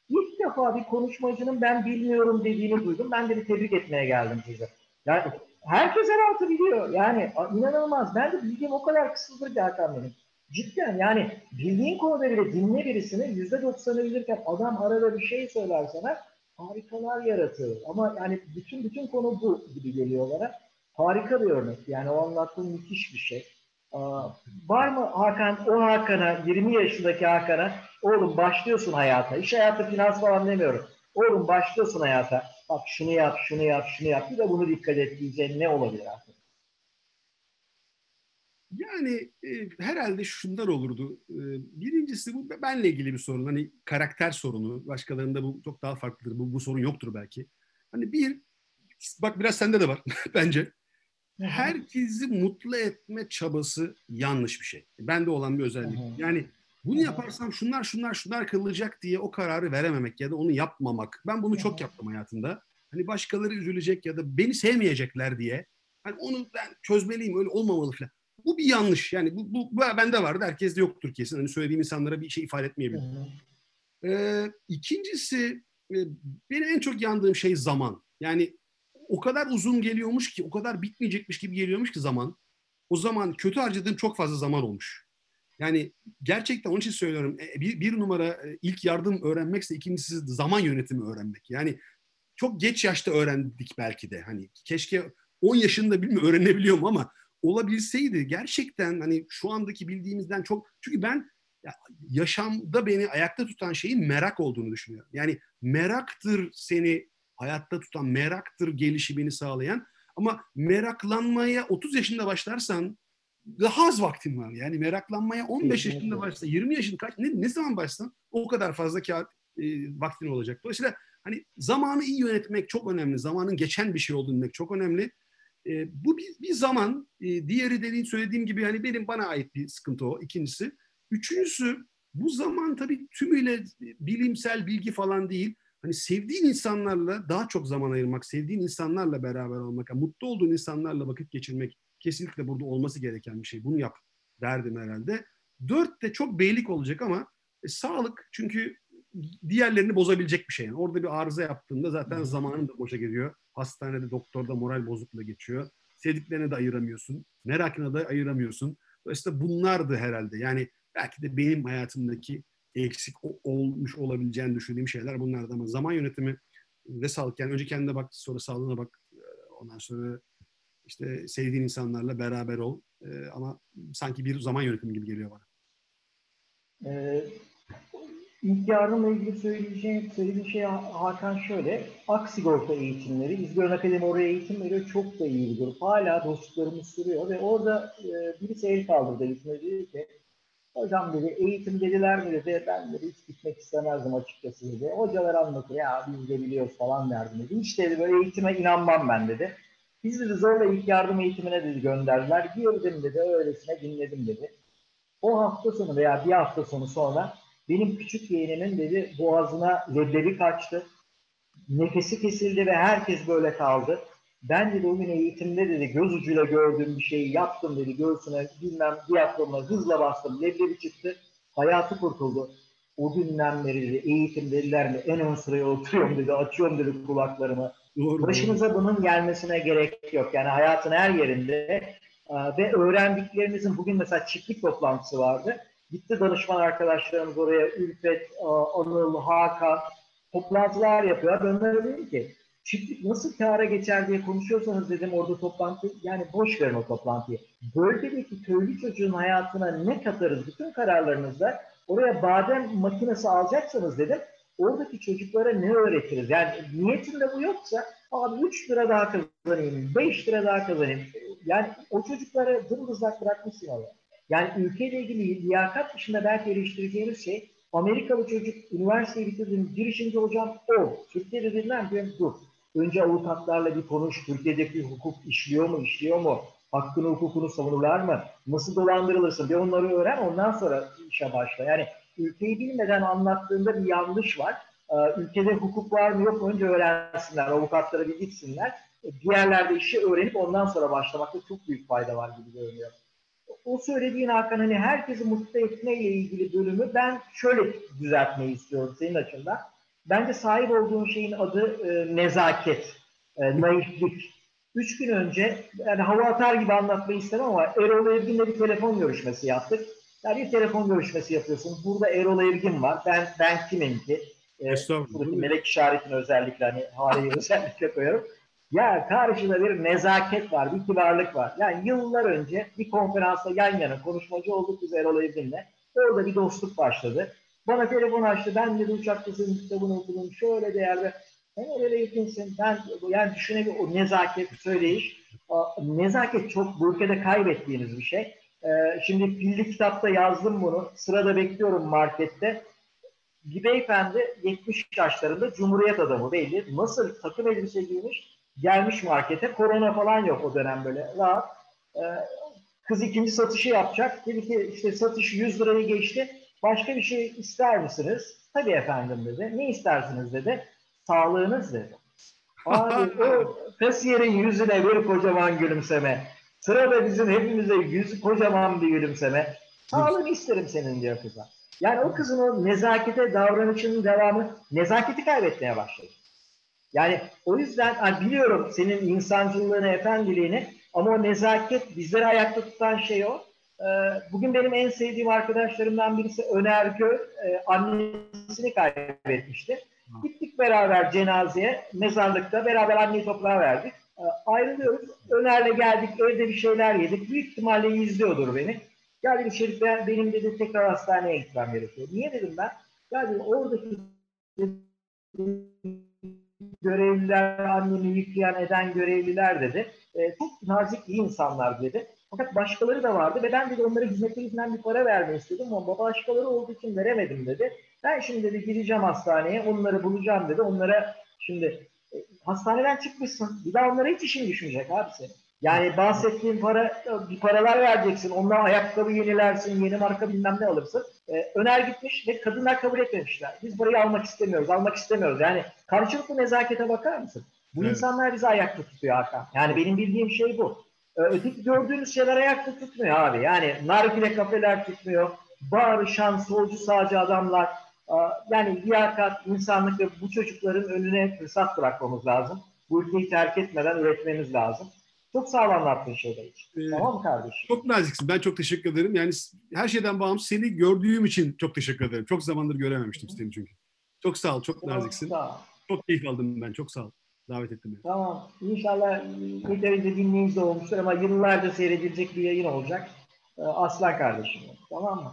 İlk defa bir konuşmacının ben bilmiyorum dediğini duydum. Ben de tebrik etmeye geldim size. Yani herkes her altı biliyor. Yani inanılmaz. Ben de bildiğim o kadar kısıtlıdır ki Hakan benim. Cidden yani bildiğin konuda bile dinle birisini yüzde doksanı bilirken adam arada bir şey söyler sana harikalar yaratıyor. Ama yani bütün bütün konu bu gibi geliyor bana. Harika bir örnek. Yani o anlattığın müthiş bir şey. Var mı Hakan, o Hakan'a, 20 yaşındaki Hakan'a, oğlum başlıyorsun hayata. İş hayatı, finans falan demiyorum. Oğlum başlıyorsun hayata. Bak şunu yap, şunu yap, şunu yap. Bir de bunu dikkat et diyeceğin ne olabilir artık? Yani e, herhalde şunlar olurdu. E, birincisi bu benle ilgili bir sorun. Hani karakter sorunu. Başkalarında bu çok daha farklıdır. Bu, bu sorun yoktur belki. Hani bir, bak biraz sende de var *laughs* bence. Herkesi mutlu etme çabası yanlış bir şey. Bende olan bir özellik. Yani bunu yaparsam şunlar şunlar şunlar kılacak diye o kararı verememek ya da onu yapmamak. Ben bunu çok yaptım hayatımda. Hani başkaları üzülecek ya da beni sevmeyecekler diye. Hani onu ben çözmeliyim öyle olmamalı falan. Bu bir yanlış. Yani bu, bu, bu bende vardı. Herkes de yoktur kesin. Hani söylediğim insanlara bir şey ifade etmeyebilir. Ee, ikincisi benim en çok yandığım şey zaman. Yani o kadar uzun geliyormuş ki, o kadar bitmeyecekmiş gibi geliyormuş ki zaman. O zaman kötü harcadığım çok fazla zaman olmuş. Yani gerçekten onun için söylüyorum. E, bir, bir numara e, ilk yardım öğrenmekse ikincisi zaman yönetimi öğrenmek. Yani çok geç yaşta öğrendik belki de. Hani keşke 10 yaşında bilmiyorum öğrenebiliyorum ama olabilseydi gerçekten hani şu andaki bildiğimizden çok çünkü ben yaşamda beni ayakta tutan şeyin merak olduğunu düşünüyorum. Yani meraktır seni hayatta tutan, meraktır gelişimini sağlayan ama meraklanmaya 30 yaşında başlarsan daha az vaktin var. Yani meraklanmaya 15 yaşında başla, 20 yaşında kaç ne, ne zaman başlasan o kadar fazla kağıt e, vaktin olacak. Dolayısıyla hani zamanı iyi yönetmek çok önemli. Zamanın geçen bir şey olduğunu bilmek çok önemli. E, bu bir, bir zaman. E, diğeri dediğin söylediğim gibi hani benim bana ait bir sıkıntı o. İkincisi. Üçüncüsü bu zaman tabii tümüyle bilimsel bilgi falan değil. Hani sevdiğin insanlarla daha çok zaman ayırmak, sevdiğin insanlarla beraber olmak, yani mutlu olduğun insanlarla vakit geçirmek kesinlikle burada olması gereken bir şey. Bunu yap derdim herhalde. Dört de çok beylik olacak ama e, sağlık çünkü diğerlerini bozabilecek bir şey. Yani orada bir arıza yaptığında zaten zamanın da boşa gidiyor. Hastanede doktorda moral bozukluğu geçiyor. Sevdiklerine de ayıramıyorsun. Merakına da ayıramıyorsun. Dolayısıyla bunlardı herhalde. Yani belki de benim hayatımdaki eksik olmuş olabileceğini düşündüğüm şeyler bunlardı ama zaman yönetimi ve sağlık yani önce kendine bak sonra sağlığına bak ondan sonra işte sevdiğin insanlarla beraber ol ama sanki bir zaman yönetimi gibi geliyor bana. Ee, İlk yardımla ilgili söyleyeceğim, söylediğim şey Hakan şöyle. Ak sigorta eğitimleri, İzgören Akademi oraya eğitim veriyor. Çok da iyi bir grup. Hala dostluklarımız sürüyor ve orada e, birisi el kaldırdı eğitime dedi ki Hocam dedi eğitim dediler mi dedi. Ben dedi hiç gitmek istemezdim açıkçası dedi. Hocalar anlatıyor ya biz de biliyoruz falan derdim dedi. Hiç dedi böyle eğitime inanmam ben dedi. Biz dedi zorla ilk yardım eğitimine dedi gönderdiler. Girdim dedi öylesine dinledim dedi. O hafta sonu veya bir hafta sonu sonra benim küçük yeğenimin dedi boğazına leblebi kaçtı. Nefesi kesildi ve herkes böyle kaldı. Ben dedi o gün eğitimde dedi göz ucuyla gördüğüm bir şeyi yaptım dedi. Göğsüne bilmem diyaframına hızla bastım. Leblebi çıktı. Hayatı kurtuldu. O günden beri dedi, eğitim dediler mi en ön sıraya oturuyorum dedi. Açıyorum dedi kulaklarımı. Doğru, Başınıza doğru. bunun gelmesine gerek yok. Yani hayatın her yerinde ve öğrendiklerinizin bugün mesela çiftlik toplantısı vardı Gitti danışman arkadaşlarımız oraya Ülfet, Anıl, Hakan toplantılar yapıyor. Ben onlara dedim ki çiftlik nasıl kâra geçer diye konuşuyorsanız dedim orada toplantı yani boş verin o toplantıyı. Bölgedeki köylü çocuğun hayatına ne katarız bütün kararlarınızda oraya badem makinesi alacaksanız dedim oradaki çocuklara ne öğretiriz? Yani niyetinde bu yoksa abi 3 lira daha kazanayım, 5 lira daha kazanayım. Yani o çocuklara dımdızlak bırakmışsın ama. Yani ülkeyle ilgili liyakat dışında belki eleştireceğimiz şey Amerikalı çocuk üniversiteyi bitirdim, girişimci hocam o. Türkiye'de dediler ki dur. Önce avukatlarla bir konuş. Türkiye'deki hukuk işliyor mu, işliyor mu? Hakkını, hukukunu savunurlar mı? Nasıl dolandırılırsın? Bir onları öğren, ondan sonra işe başla. Yani ülkeyi bilmeden anlattığında bir yanlış var. Ee, ülkede hukuk var mı yok önce öğrensinler, avukatlara bir gitsinler. Diğerlerde işi öğrenip ondan sonra başlamakta çok büyük fayda var gibi görünüyor. O söylediğin Hakan hani herkesi mutlu etmeyle ilgili bölümü ben şöyle düzeltmeyi istiyorum senin açından. Bence sahip olduğun şeyin adı e, nezaket, e, naiflik. Üç gün önce yani hava atar gibi anlatmayı istemem ama Erol Evgin'le bir telefon görüşmesi yaptık. Yani bir telefon görüşmesi yapıyorsun. Burada Erol Evgin var. Ben ben kimim ki? E, buradaki melek işaretini özellikle hani hareyi *laughs* özellikle koyarım. Ya karşıda bir nezaket var, bir kibarlık var. Yani yıllar önce bir konferansta yan yana konuşmacı olduk biz Erol Evgin'le. Orada bir dostluk başladı. Bana telefon açtı. Ben de uçaktasın kitabını okudum. Şöyle değerli. Sen öyle eğitimsin. Ben yani düşünebilirim o nezaket, söyleyiş. Nezaket çok bu ülkede kaybettiğiniz bir şey. Ee, şimdi pilli kitapta yazdım bunu. Sırada bekliyorum markette. Bir beyefendi 70 yaşlarında Cumhuriyet adamı belli. Nasıl takım elbise giymiş gelmiş markete. Korona falan yok o dönem böyle rahat. Ee, kız ikinci satışı yapacak. Dedi ki işte satış 100 lirayı geçti. Başka bir şey ister misiniz? Tabii efendim dedi. Ne istersiniz dedi. Sağlığınız dedi. Abi o *laughs* kasiyerin yüzüne bir kocaman gülümseme. Sırada bizim hepimize yüz kocaman bir gülümseme. Sağlığını isterim senin diyor kıza. Yani o kızın o nezakete davranışının devamı nezaketi kaybetmeye başladı. Yani o yüzden biliyorum senin insancılığını, efendiliğini ama o nezaket bizleri ayakta tutan şey o. Ee, bugün benim en sevdiğim arkadaşlarımdan birisi Öner Gör, e, annesini kaybetmişti. Gittik beraber cenazeye, mezarlıkta beraber anneyi toprağa verdik. Ee, ayrılıyoruz. Öner'le geldik, evde bir şeyler yedik. Büyük ihtimalle izliyordur beni. Geldi bir Şerif ben, benim dedi tekrar hastaneye gitmem gerekiyor. Niye dedim ben? Ya dedim oradaki görevliler, annemi yıkayan eden görevliler dedi. E, çok nazik iyi insanlar dedi. Fakat başkaları da vardı ve ben dedi onlara hizmetlerinden bir para vermek istedim ama başkaları olduğu için veremedim dedi. Ben şimdi dedi gideceğim hastaneye onları bulacağım dedi. Onlara şimdi e, hastaneden çıkmışsın. Bir daha onlara hiç işin düşmeyecek abi senin. Yani bahsettiğin para, bir paralar vereceksin. Onlara ayakkabı yenilersin, yeni marka bilmem ne alırsın. Ee, öner gitmiş ve kadınlar kabul etmemişler. Biz parayı almak istemiyoruz, almak istemiyoruz. Yani karşılıklı nezakete bakar mısın? Bu evet. insanlar bizi ayakta tutuyor Hakan. Yani benim bildiğim şey bu. Ee, öteki gördüğünüz şeyler ayakta tutmuyor abi. Yani nargile kafeler tutmuyor. Bağırışan, solcu sağcı adamlar. Yani liyakat, insanlık ve bu çocukların önüne fırsat bırakmamız lazım. Bu ülkeyi terk etmeden üretmemiz lazım. Çok sağlam anlattın şeyler için. Ee, tamam mı kardeşim? Çok naziksin. Ben çok teşekkür ederim. Yani her şeyden bağımsız seni gördüğüm için çok teşekkür ederim. Çok zamandır görememiştim seni çünkü. Çok sağ ol. Çok tamam, naziksin. Sağ ol. Çok keyif aldım ben. Çok sağ ol. Davet ettin beni. Tamam. İnşallah yeterince dinleyici olmuştur ama yıllarca seyredilecek bir yayın olacak. Ee, Aslan kardeşim. Tamam mı?